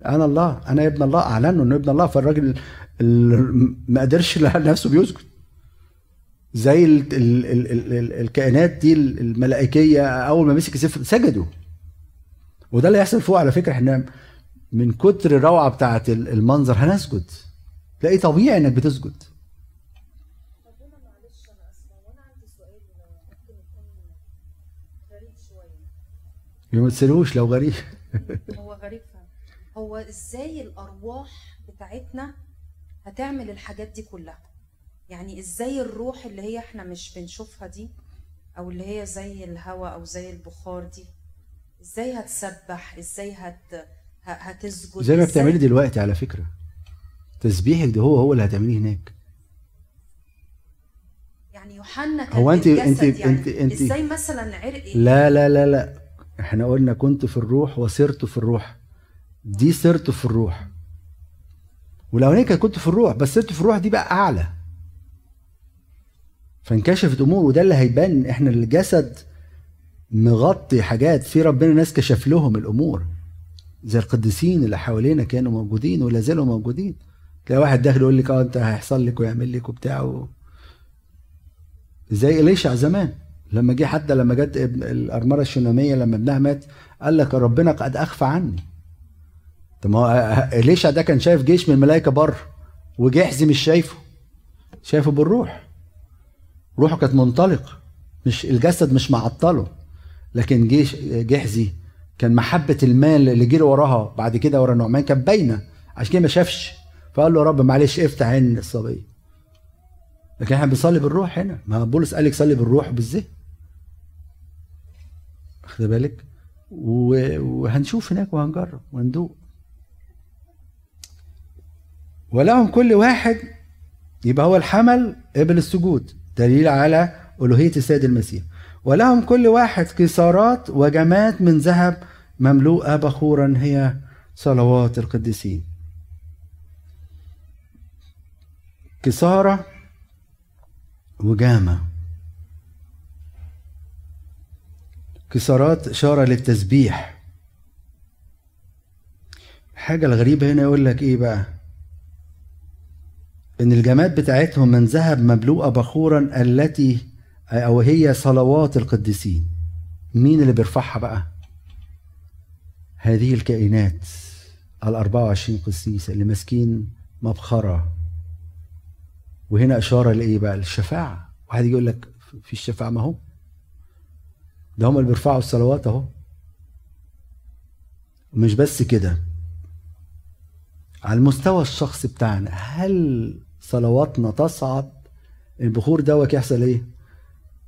أنا الله أنا ابن الله اعلنه إنه ابن الله فالراجل ما قدرش نفسه بيسجد. زي ال ال ال ال ال الكائنات دي الملائكية أول ما مسك السفر سجدوا. وده اللي يحصل فوق على فكرة إحنا من كتر الروعة بتاعت المنظر هنسجد. تلاقي طبيعي إنك بتسجد. يمثلوش لو غريب. هو غريب هو إزاي الأرواح بتاعتنا هتعمل الحاجات دي كلها؟ يعني إزاي الروح اللي هي إحنا مش بنشوفها دي أو اللي هي زي الهواء أو زي البخار دي إزاي هتسبح؟ إزاي هت هتسجد؟ زي ما بتعملي دلوقتي على فكرة؟ تسبيحك ده هو هو اللي هتعمليه هناك. يعني يوحنا كان هو أنت أنت يعني أنت أنت إزاي مثلا عرق لا لا لا لا. إحنا قلنا كنت في الروح وسرت في الروح. دي سرت في الروح. ولو كانت كنت في الروح بس سرت في الروح دي بقى أعلى. فانكشفت أمور وده اللي هيبان إحنا الجسد مغطي حاجات في ربنا ناس كشف لهم الأمور. زي القديسين اللي حوالينا كانوا موجودين ولا زالوا موجودين. تلاقي واحد داخل يقول لك آه أنت هيحصل لك ويعمل لك وبتاع زي إليشع زمان لما جه حتى لما جت الأرملة الشناميه لما ابنها مات قال لك ربنا قد أخفى عني. طب ما هو اليشع ده كان شايف جيش من الملائكة بره وجحزي مش شايفه شايفه بالروح. روحه كانت منطلق مش الجسد مش معطله. لكن جيش جحزي كان محبة المال اللي جري وراها بعد كده ورا نعمان كانت باينة عشان كده ما شافش. فقال له يا رب معلش افتح عين الصبي. لكن إحنا بنصلي بالروح هنا. ما بولس قال لك صلي بالروح بالذهن واخد بالك؟ وهنشوف هناك وهنجرب وندوق ولهم كل واحد يبقى هو الحمل قبل السجود دليل على ألوهية السيد المسيح. ولهم كل واحد قصارات وجمات من ذهب مملوءة بخورا هي صلوات القديسين. كسارة وجامة. كسارات إشارة للتسبيح. الحاجة الغريبة هنا يقول لك إيه بقى؟ إن الجماد بتاعتهم من ذهب مملوءة بخورا التي أو هي صلوات القديسين. مين اللي بيرفعها بقى؟ هذه الكائنات ال 24 قسيس اللي ماسكين مبخرة. وهنا إشارة لإيه بقى؟ الشفاعة واحد يقول لك في الشفاعة ما هو؟ ده هم اللي بيرفعوا الصلوات أهو. ومش بس كده. على المستوى الشخصي بتاعنا هل صلواتنا تصعد البخور دوت يحصل إيه؟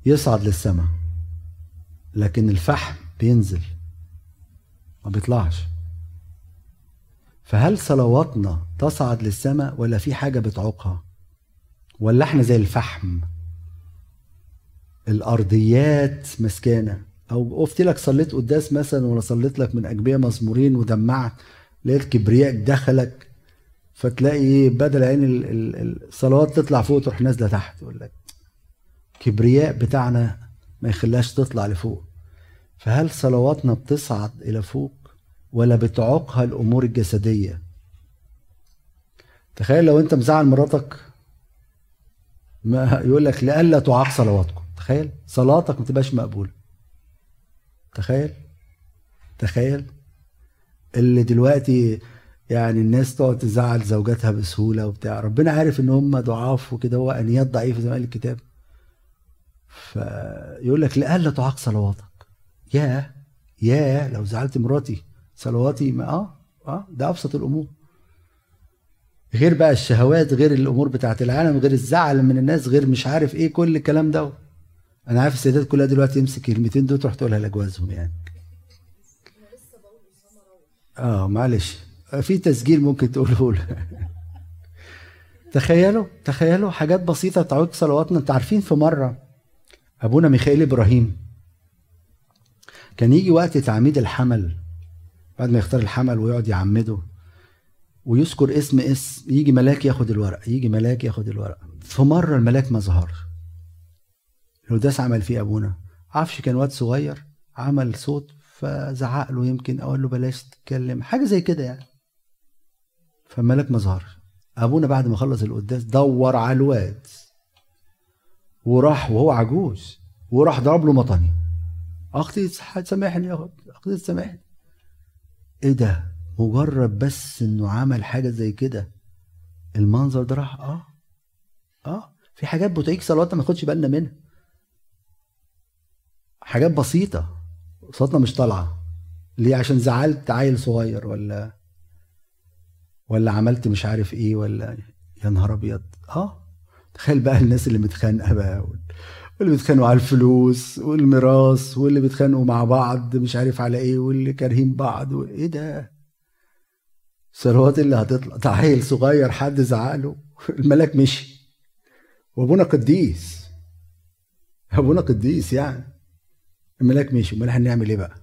يصعد للسماء. لكن الفحم بينزل ما بيطلعش. فهل صلواتنا تصعد للسماء ولا في حاجة بتعوقها؟ ولا إحنا زي الفحم؟ الأرضيات مسكانه أو قفت لك صليت قداس مثلا ولا صليت لك من أجبية مزمورين ودمعت لقيت كبرياء دخلك فتلاقي إيه بدل عين الصلوات تطلع فوق تروح نازلة تحت يقول لك كبرياء بتاعنا ما يخليهاش تطلع لفوق. فهل صلواتنا بتصعد إلى فوق ولا بتعوقها الأمور الجسدية؟ تخيل لو أنت مزعل مراتك ما يقول لك لئلا تعاق صلواتكم. تخيل صلاتك ما تبقاش مقبولة. تخيل تخيل اللي دلوقتي يعني الناس تقعد تزعل زوجاتها بسهولة وبتاع. ربنا عارف إن هم ضعاف وكده هو انيات ضعيفه زي ما قال الكتاب. فيقول لك لئلا تعاق صلواتك. يا يا لو زعلت مراتي صلواتي ما آه آه ده أبسط الأمور. غير بقى الشهوات غير الأمور بتاعت العالم غير الزعل من الناس غير مش عارف إيه كل الكلام ده. أنا عارف السيدات كلها دلوقتي يمسك كلمتين دول تروح تقولها لأجوازهم يعني. آه معلش. في تسجيل ممكن تقوله له. تخيلوا تخيلوا حاجات بسيطة تعود صلواتنا. انت عارفين في مرة أبونا ميخائيل إبراهيم كان يجي وقت تعميد الحمل. بعد ما يختار الحمل ويقعد يعمده ويذكر اسم اسم يجي ملاك ياخد الورق يجي ملاك ياخد الورق. في مرة الملاك ما ظهرش. القداس عمل فيه أبونا. عفش كان واد صغير عمل صوت فزعق له يمكن أقول له بلاش تتكلم. حاجة زي كده يعني. فالملاك ما ظهرش. أبونا بعد ما خلص القداس دور على الواد. وراح وهو عجوز وراح ضرب له مطني أختي سامحني يا أختي سامحني إيه ده؟ مجرد بس إنه عمل حاجة زي كده. المنظر ده راح آه. آه. في حاجات بتعيك صلواتنا ما ناخدش بالنا منها. حاجات بسيطة. صوتنا مش طالعة. ليه؟ عشان زعلت عيل صغير ولا ولا عملت مش عارف إيه ولا يا نهار أبيض. آه. تخيل بقى الناس اللي متخانقة بقى واللي بيتخانقوا على الفلوس والميراث واللي بيتخانقوا مع بعض مش عارف على إيه واللي كارهين بعض إيه ده؟ الثروات اللي هتطلع. ده عيل صغير حد زعق له الملاك مشي. وأبونا قديس. أبونا قديس يعني. الملاك مشي. أمال هنعمل إيه بقى؟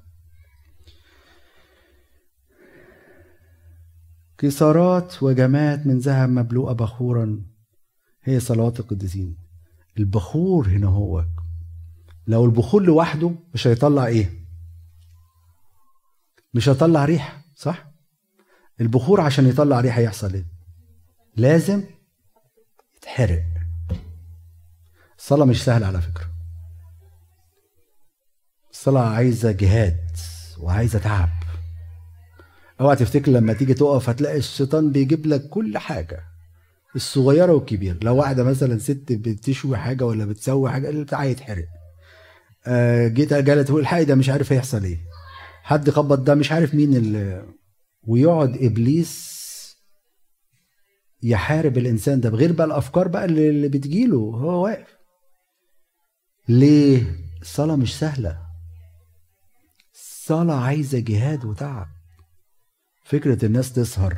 كسارات وجمات من ذهب مبلوءة بخورا. هي صلوات القديسين. البخور هنا هو. لو البخور لوحده مش هيطلع إيه؟ مش هيطلع ريح صح؟ البخور عشان يطلع ريحه يحصل إيه؟ لازم يتحرق. الصلاة مش سهلة على فكرة. الصلاة عايزة جهاد وعايزة تعب. أوعى تفتكر لما تيجي تقف هتلاقي الشيطان بيجيب لك كل حاجة الصغيرة والكبيرة لو واحدة مثلا ست بتشوي حاجة ولا بتسوي حاجة اللي بتاعها يتحرق. آه جيت جالت تقول الحقيقة ده مش عارف هيحصل إيه. حد خبط ده مش عارف مين اللي ويقعد إبليس يحارب الإنسان ده بغير بقى الأفكار بقى اللي بتجيله هو واقف. ليه؟ الصلاه مش سهلة. الصلاه عايزة جهاد وتعب. فكرة الناس تسهر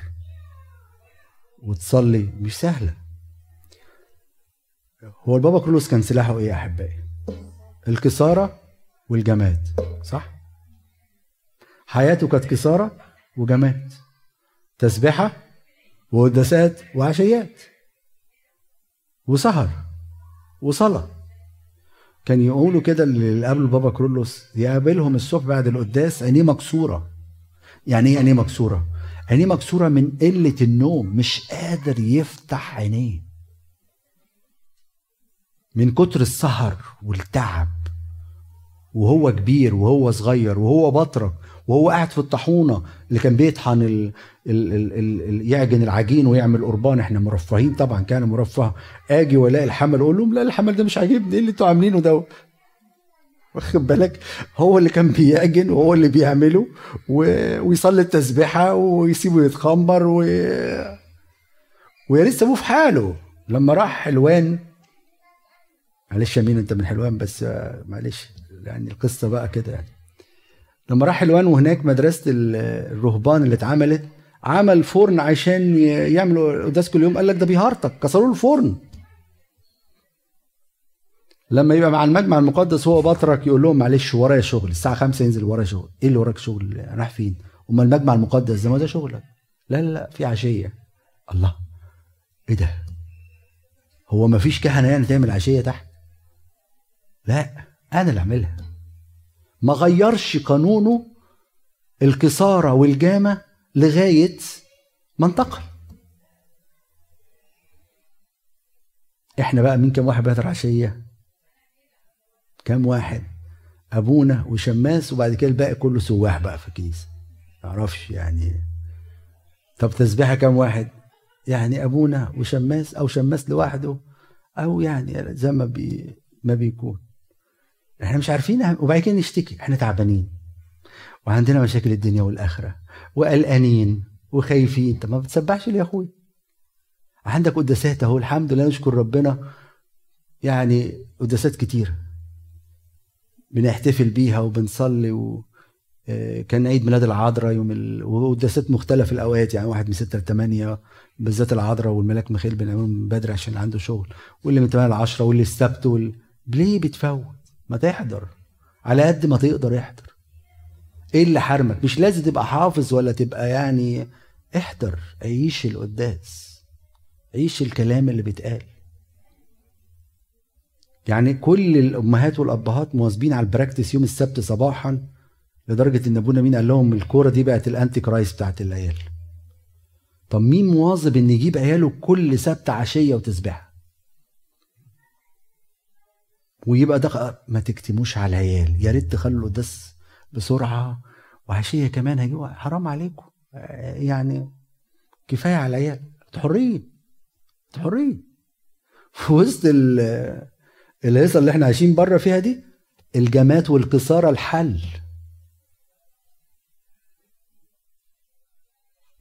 وتصلي مش سهلة. هو البابا كرولوس كان سلاحه إيه يا أحبائي؟ الكسارة والجماد صح؟ حياته كانت كسارة وجماد تسبحه وقداسات وعشيات وسهر وصلاة. كان يقولوا كده اللي قبل بابا كرولوس يقابلهم الصبح بعد القداس عينيه مكسورة. يعني إيه عينيه مكسورة؟ عينيه مكسورة من قلة النوم مش قادر يفتح عينيه. من كتر السهر والتعب وهو كبير وهو صغير وهو بطرك وهو قاعد في الطاحونة اللي كان بيطحن ال ال ال ال يعجن العجين ويعمل قربان. إحنا مرفهين طبعا كان مرفه. آجي وألاقي الحمل أقول لهم لا الحمل ده مش عاجبني إيه اللي أنتوا عاملينه ده؟ واخد بالك؟ هو اللي كان بيعجن وهو اللي بيعمله و... ويصلي التسبيحة ويسيبه يتخمر و... ويا ريت سابوه في حاله. لما راح حلوان معلش يا مين انت من حلوان بس معلش يعني القصة بقى كده يعني. لما راح حلوان وهناك مدرسة الرهبان اللي اتعملت عمل فرن عشان يعملوا قداس كل يوم قال لك ده بيهارتك كسروا الفرن لما يبقى مع المجمع المقدس هو بطرك يقول لهم معلش ورايا شغل الساعة 5 ينزل ورايا شغل. إيه اللي وراك شغل؟ راح فين؟ أمال المجمع المقدس ده ما ده شغلك؟ لا لا لا في عشية. الله إيه ده؟ هو ما فيش كهنة يعني تعمل عشية تحت؟ لا أنا اللي أعملها. ما غيرش قانونه الكساره والجامة لغاية ما انتقل. إحنا بقى مين كم واحد بيحضر عشية؟ كم واحد؟ أبونا وشماس وبعد كده الباقي كله سواح بقى في الكنيسة. معرفش يعني. طب تسبيحة كم واحد؟ يعني أبونا وشماس أو شماس لوحده أو يعني زي ما بي ما بيكون. إحنا مش عارفين وبعد كده نشتكي. إحنا تعبانين. وعندنا مشاكل الدنيا والآخرة. وقلقانين. وخايفين. طب ما بتسبحش ليه يا أخوي؟ عندك قداسات أهو. الحمد لله نشكر ربنا. يعني قداسات كتير. بنحتفل بيها وبنصلي و... آه، كان عيد ميلاد العذراء يوم ال... وقداسات مختلف الأوقات يعني واحد من 6 ل 8 بالذات العذراء والملاك ميخيل بنعملهم بدري عشان عنده شغل واللي من 8 ل 10 واللي السبت وال... ليه بتفوت؟ ما تحضر. على قد ما تقدر احضر. إيه اللي حرمك؟ مش لازم تبقى حافظ ولا تبقى يعني احضر عيش القداس. عيش الكلام اللي بيتقال. يعني كل الأمهات والأبهات مواظبين على ال practice يوم السبت صباحا لدرجة إن أبونا مين قال لهم الكورة دي بقت ال antichrist بتاعت العيال. طب مين مواظب إن يجيب عياله كل سبت عشية وتسبحة ويبقى ده ما تكتموش على العيال. يا ريت تخلوا القداس بسرعة. وعشية كمان هيجوا حرام عليكم. يعني كفاية على العيال. حرين. حرين. في وسط الهيصه اللي إحنا عايشين بره فيها دي الجمات والقصاره الحل.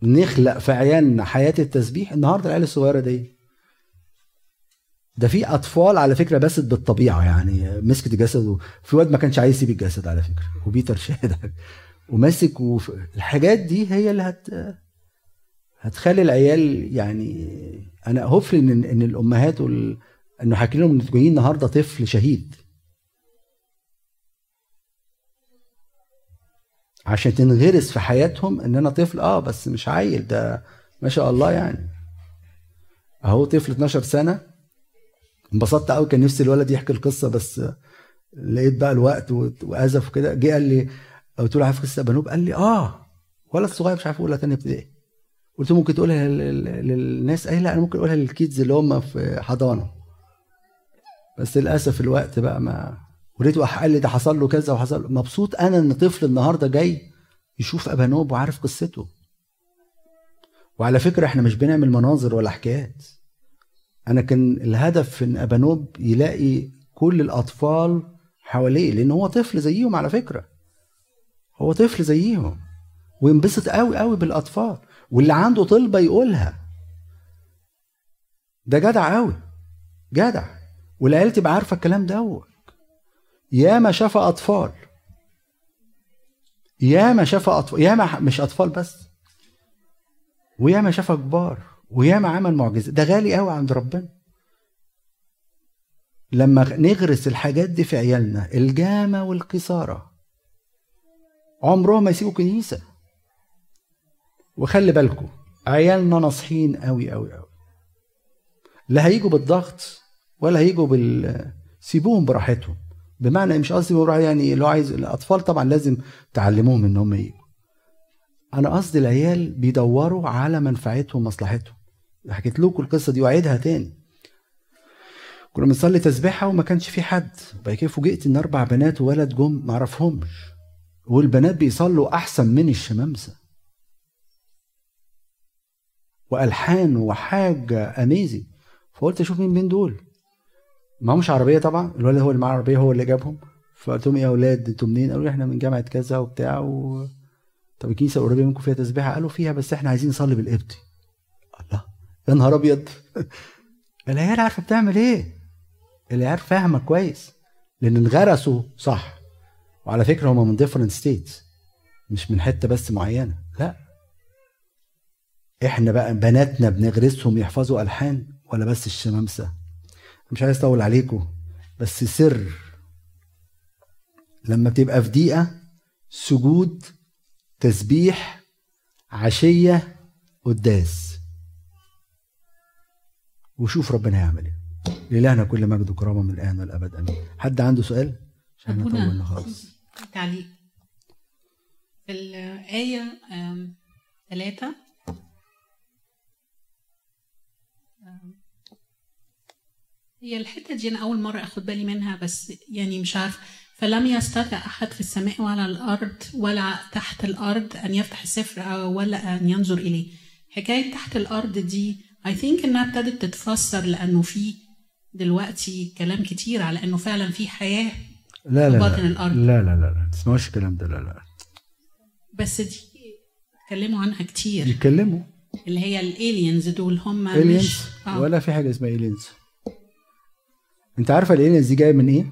نخلق في عيالنا حياة التسبيح. النهارده العيال الصغيرة دي ده في أطفال على فكرة بست بالطبيعة يعني مسكت الجسد في واد ما كانش عايز يسيب الجسد على فكرة وبيتر شهد وماسك وف... الحاجات دي هي اللي هت هتخلي العيال يعني أنا هوفل ان إن الأمهات وال... إنه حكي لهم ان جايين النهارده طفل شهيد. عشان تنغرس في حياتهم إن أنا طفل آه بس مش عيل ده ما شاء الله يعني. أهو طفل 12 سنة. انبسطت قوي كان نفسي الولد يحكي القصة بس لقيت بقى الوقت وأزف وكده. جه قال لي قلت له عارف قصة بنوب؟ قال لي آه ولد صغير مش عارف أولى ثانية ابتدائي. قلت له ممكن تقولها للناس؟ قال لا أنا ممكن أقولها للكيدز اللي هم في حضانة. بس للأسف الوقت بقى ما وريته قال لي ده حصل له كذا وحصل مبسوط أنا إن طفل النهارده جاي يشوف ابانوب وعارف قصته. وعلى فكرة إحنا مش بنعمل مناظر ولا حكايات. أنا كان الهدف إن ابانوب يلاقي كل الأطفال حواليه لأن هو طفل زيهم على فكرة. هو طفل زيهم. وينبسط قوي قوي بالأطفال. واللي عنده طلبة يقولها. ده جدع قوي جدع. والعيال تبقى عارفة الكلام ده ياما شاف أطفال. ياما شاف اطفال ياما مش أطفال بس. وياما شاف كبار. وياما عمل معجزة. ده غالي قوي عند ربنا. لما نغرس الحاجات دي في عيالنا الجامة والقصاره عمرهم ما يسيبوا كنيسة. وخلي بالكم عيالنا ناصحين قوي قوي قوي لا هيجوا بالضغط. ولا هيجوا بال سيبوهم براحتهم. بمعنى مش قصدي براحتهم يعني لو عايز الأطفال طبعا لازم تعلموهم إن هم يجوا أنا قصدي العيال بيدوروا على منفعتهم ومصلحتهم. حكيت لكم القصة دي وأعيدها تاني. كنا بنصلي تسبيحة وما كانش في حد. بعد كده فوجئت إن أربع بنات وولد جم ما اعرفهمش والبنات بيصلوا أحسن من الشمامسة. وألحان وحاجة اميزي فقلت أشوف مين من دول. معهمش عربية طبعا الولد هو اللي معاه عربية هو اللي جابهم. فقلت لهم إيه يا أولاد أنتوا منين؟ قالوا إحنا من جامعة كذا وبتاع و... طب الكنيسة القريبة منكم فيها تسبيحة؟ قالوا فيها بس إحنا عايزين نصلي بالقبطي. الله. يا نهار أبيض. العيال عارفة بتعمل إيه؟ العيال فاهمة كويس لأن انغرسوا صح. وعلى فكرة هم من different states مش من حتة بس معينة. لا. إحنا بقى بناتنا بنغرسهم يحفظوا ألحان ولا بس الشمامسة؟ مش عايز أطول عليكم بس سر. لما بتبقى في دقيقة سجود تسبيح عشية قداس. وشوف ربنا هيعمل إيه. لإلهنا كل مجد وكرامه من الآن والأبد أمين. حد عنده سؤال؟ عشان نطولنا خالص. تعليق. في الآية ثلاثة هي الحتة دي أنا أول مرة أخد بالي منها بس يعني مش عارف. فلم يستطع أحد في السماء ولا الأرض ولا تحت الأرض أن يفتح السفر ولا أن ينظر إليه. حكاية تحت الأرض دي I think إنها ابتدت تتفسر لأنه في دلوقتي كلام كتير على إنه فعلا في حياة لا لا باطن الأرض. لا لا لا لا. تسمعوش الكلام ده لا لا. بس دي اتكلموا عنها كتير. يتكلموا اللي هي ال aliens دول هم مش آه. ولا في حاجة اسمها aliens انت عارفة ال aliens دي جاية من إيه؟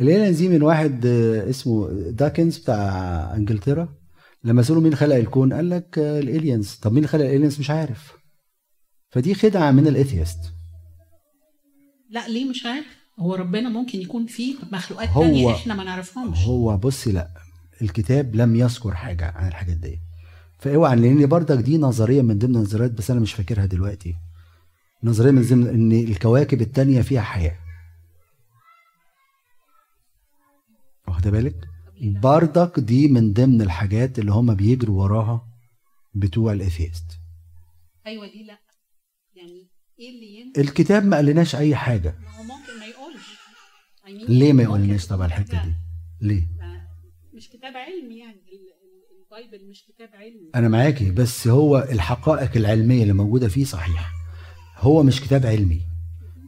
ال aliens دي من واحد آه، اسمه داكنز بتاع انجلترا. لما سالوا مين خلق الكون قال لك آه، ال aliens. طب مين خلق ال aliens؟ مش عارف. فدي خدعة من ال atheist لا ليه مش عارف؟ هو ربنا ممكن يكون فيه مخلوقات هو تانية إحنا ما نعرفهمش. هو بصي لا الكتاب لم يذكر حاجة عن الحاجات دي. فأوعى لأن برضك دي نظرية من ضمن النظريات بس أنا مش فاكرها دلوقتي. نظرية من ضمن إن الكواكب التانية فيها حياة. واخدة بالك؟ بردك دي من ضمن الحاجات اللي هم بيجروا وراها بتوع الاثيست أيوه دي لأ. يعني إيه اللي الكتاب ما قالناش أي حاجة. ما هو ممكن ما يقولش. ليه ما يقولناش طبعا الحتة دي؟ ليه؟ مش كتاب علمي يعني. البايبل مش كتاب علمي. أنا معاكي بس هو الحقائق العلمية اللي موجودة فيه صحيح هو مش كتاب علمي.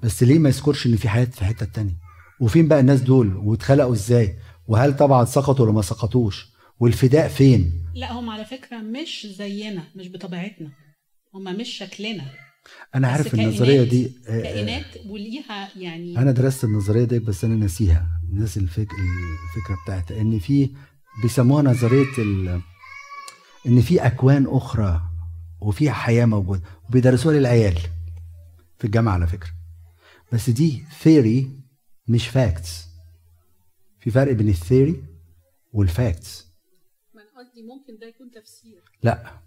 بس ليه ما يذكرش إن في حياة في حتة تانية؟ وفين بقى الناس دول؟ واتخلقوا إزاي؟ وهل طبعا سقطوا ولا ما سقطوش؟ والفداء فين؟ لا هم على فكرة مش زينا مش بطبيعتنا. هم مش شكلنا. أنا عارف النظرية دي آه، كائنات وليها يعني أنا درست النظرية دي بس أنا ناسيها. ناسي الفك... الفكرة بتاعتها. إن في بيسموها نظرية ال... إن في أكوان أخرى وفيها حياة موجودة. وبيدرسوها للعيال. في الجامعة على فكرة. بس دي theory مش facts في فرق بين ال theory وال facts ما أنا قصدي ممكن ده يكون تفسير. لا.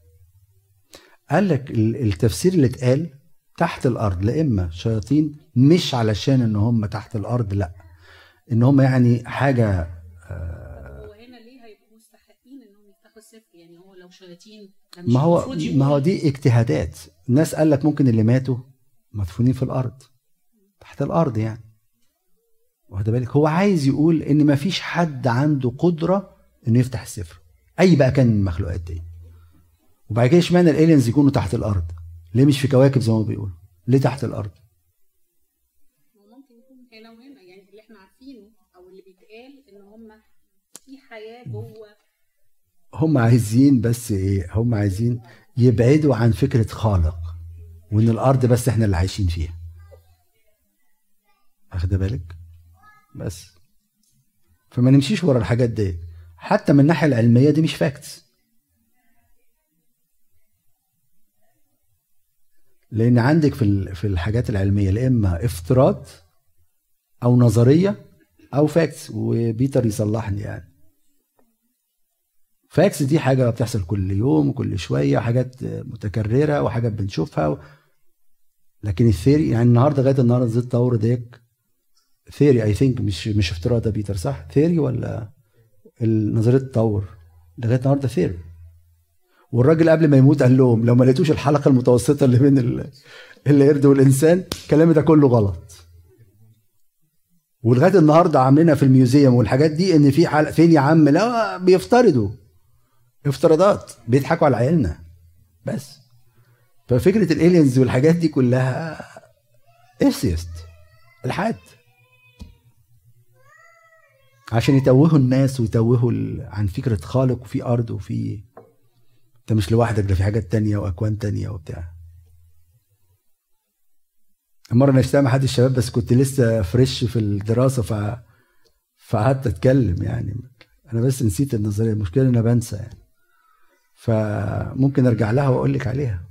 قال لك التفسير اللي اتقال تحت الأرض لا إما شياطين مش علشان إن هم تحت الأرض لا. إن هم يعني حاجة آه هو هنا ليه هيبقوا مستحقين إنهم يفتحوا السفر؟ يعني هو لو شياطين ما هو ما هو دي اجتهادات. الناس قال لك ممكن اللي ماتوا مدفونين في الأرض تحت الأرض يعني. واخد بالك؟ هو عايز يقول إن ما فيش حد عنده قدرة إنه يفتح السفر أي بقى كان من المخلوقات دي. وبعد كده إشمعنى الالينز يكونوا تحت الأرض؟ ليه مش في كواكب زي ما بيقولوا؟ ليه تحت الأرض؟ ممكن يكون هنا وهنا يعني اللي إحنا عارفينه أو اللي بيتقال إن هم في حياة جوه. هم عايزين بس إيه؟ هم عايزين يبعدوا عن فكرة خالق. وإن الأرض بس إحنا اللي عايشين فيها. واخده بالك؟ بس. فما نمشيش ورا الحاجات دي حتى من الناحية العلمية دي مش facts لأن عندك في في الحاجات العلمية يا إما افتراض أو نظرية أو facts وبيتر يصلحني يعني. facts دي حاجة بتحصل كل يوم وكل شوية حاجات متكررة وحاجات بنشوفها. لكن ال theory يعني النهارده لغاية النهارده التطور ديك theory I think مش مش افتراض يا بيتر صح؟ theory ولا نظرية التطور؟ لغاية النهارده theory. والراجل قبل ما يموت قال لهم لو ما لقيتوش الحلقة المتوسطة اللي بين القرد والإنسان كلامي ده كله غلط. ولغاية النهارده عاملينها في ال museum والحاجات دي إن في حلقة فين يا عم؟ لا بيفترضوا. افتراضات. بيضحكوا على عيالنا. بس. ففكرة ال aliens والحاجات دي كلها atheist الحاد. عشان يتوهوا الناس ويتوهوا عن فكرة خالق وفي أرض وفي أنت مش لوحدك ده في حاجات تانية وأكوان تانية وبتاع. مرة أنا مع حد الشباب بس كنت لسه fresh في الدراسة ف فقعدت أتكلم يعني. أنا بس نسيت النظرية المشكلة إن أنا بنسى يعني. فممكن أرجع لها واقول لك عليها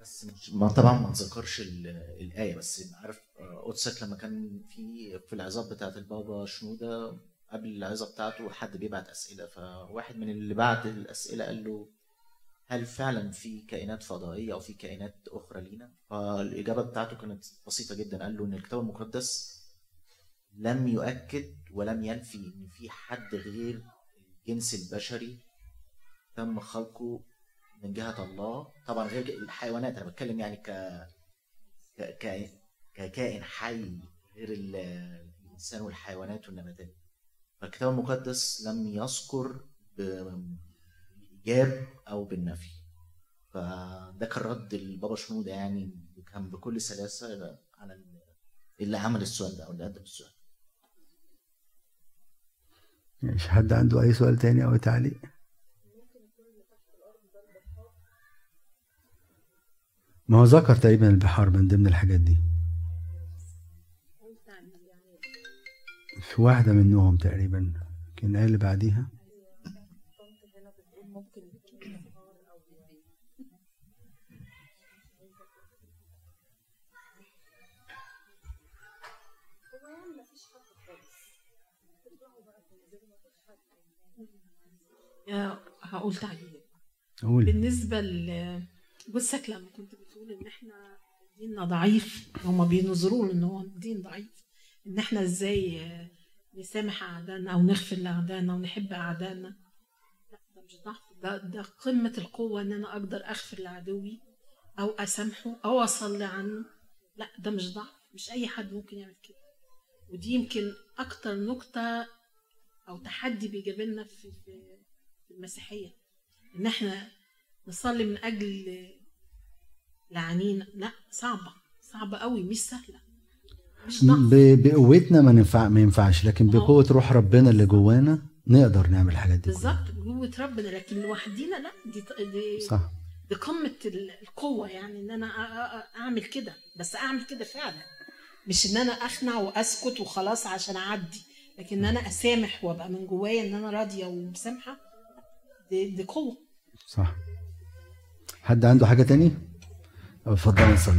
بس ما طبعا ما نذكرش الآية بس عارف قدسك لما كان في في العظات بتاعت البابا شنودة قبل العظه بتاعته حد بيبعت أسئلة فواحد من اللي بعت الأسئلة قال له هل فعلا في كائنات فضائية أو في كائنات أخرى لينا؟ فالإجابة بتاعته كانت بسيطة جدا قال له إن الكتاب المقدس لم يؤكد ولم ينفي إن في حد غير الجنس البشري تم خلقه من جهة الله. طبعا غير الحيوانات أنا بتكلم يعني ك ك ككائن حي غير الإنسان والحيوانات والنباتات. فالكتاب المقدس لم يذكر بالإيجاب أو بالنفي. فده كان رد البابا شنودة يعني كان بكل سلاسة على اللي عمل السؤال ده أو اللي قدم السؤال. مش حد عنده أي سؤال تاني أو تعليق؟ ما هو ذكر تقريبا البحار من ضمن الحاجات دي. في واحدة منهم تقريبا كان قال اللي بعديها. هقول تعليق بالنسبة ل بصك لما كنت بتقول إن إحنا ديننا ضعيف هما بينظروا إن هو دين ضعيف. إن إحنا إزاي نسامح أعدائنا أو نغفر لاعدائنا ونحب أعدائنا. لا ده مش ضعف. ده ده قمة القوة إن أنا أقدر اغفر لعدوي أو أسامحه أو أصلي عنه. لا ده مش ضعف. مش أي حد ممكن يعمل كده. ودي يمكن أكتر نقطة أو تحدي بيجابلنا في المسيحية. إن إحنا نصلي من أجل لعنين لا صعبة صعبة قوي مش سهلة مش بقوتنا ما ينفع ما ينفعش لكن بقوة روح ربنا اللي جوانا نقدر نعمل الحاجات دي بالظبط بقوة ربنا لكن لوحدينا لا دي دي صح. دي قمة القوة يعني إن أنا أعمل كده بس أعمل كده فعلا. مش إن أنا أخنع وأسكت وخلاص عشان أعدي لكن إن أنا أسامح وأبقى من جوايا إن أنا راضية ومسامحة دي, دي قوة. صح. حد عنده حاجة تاني؟ اتفضل نصلي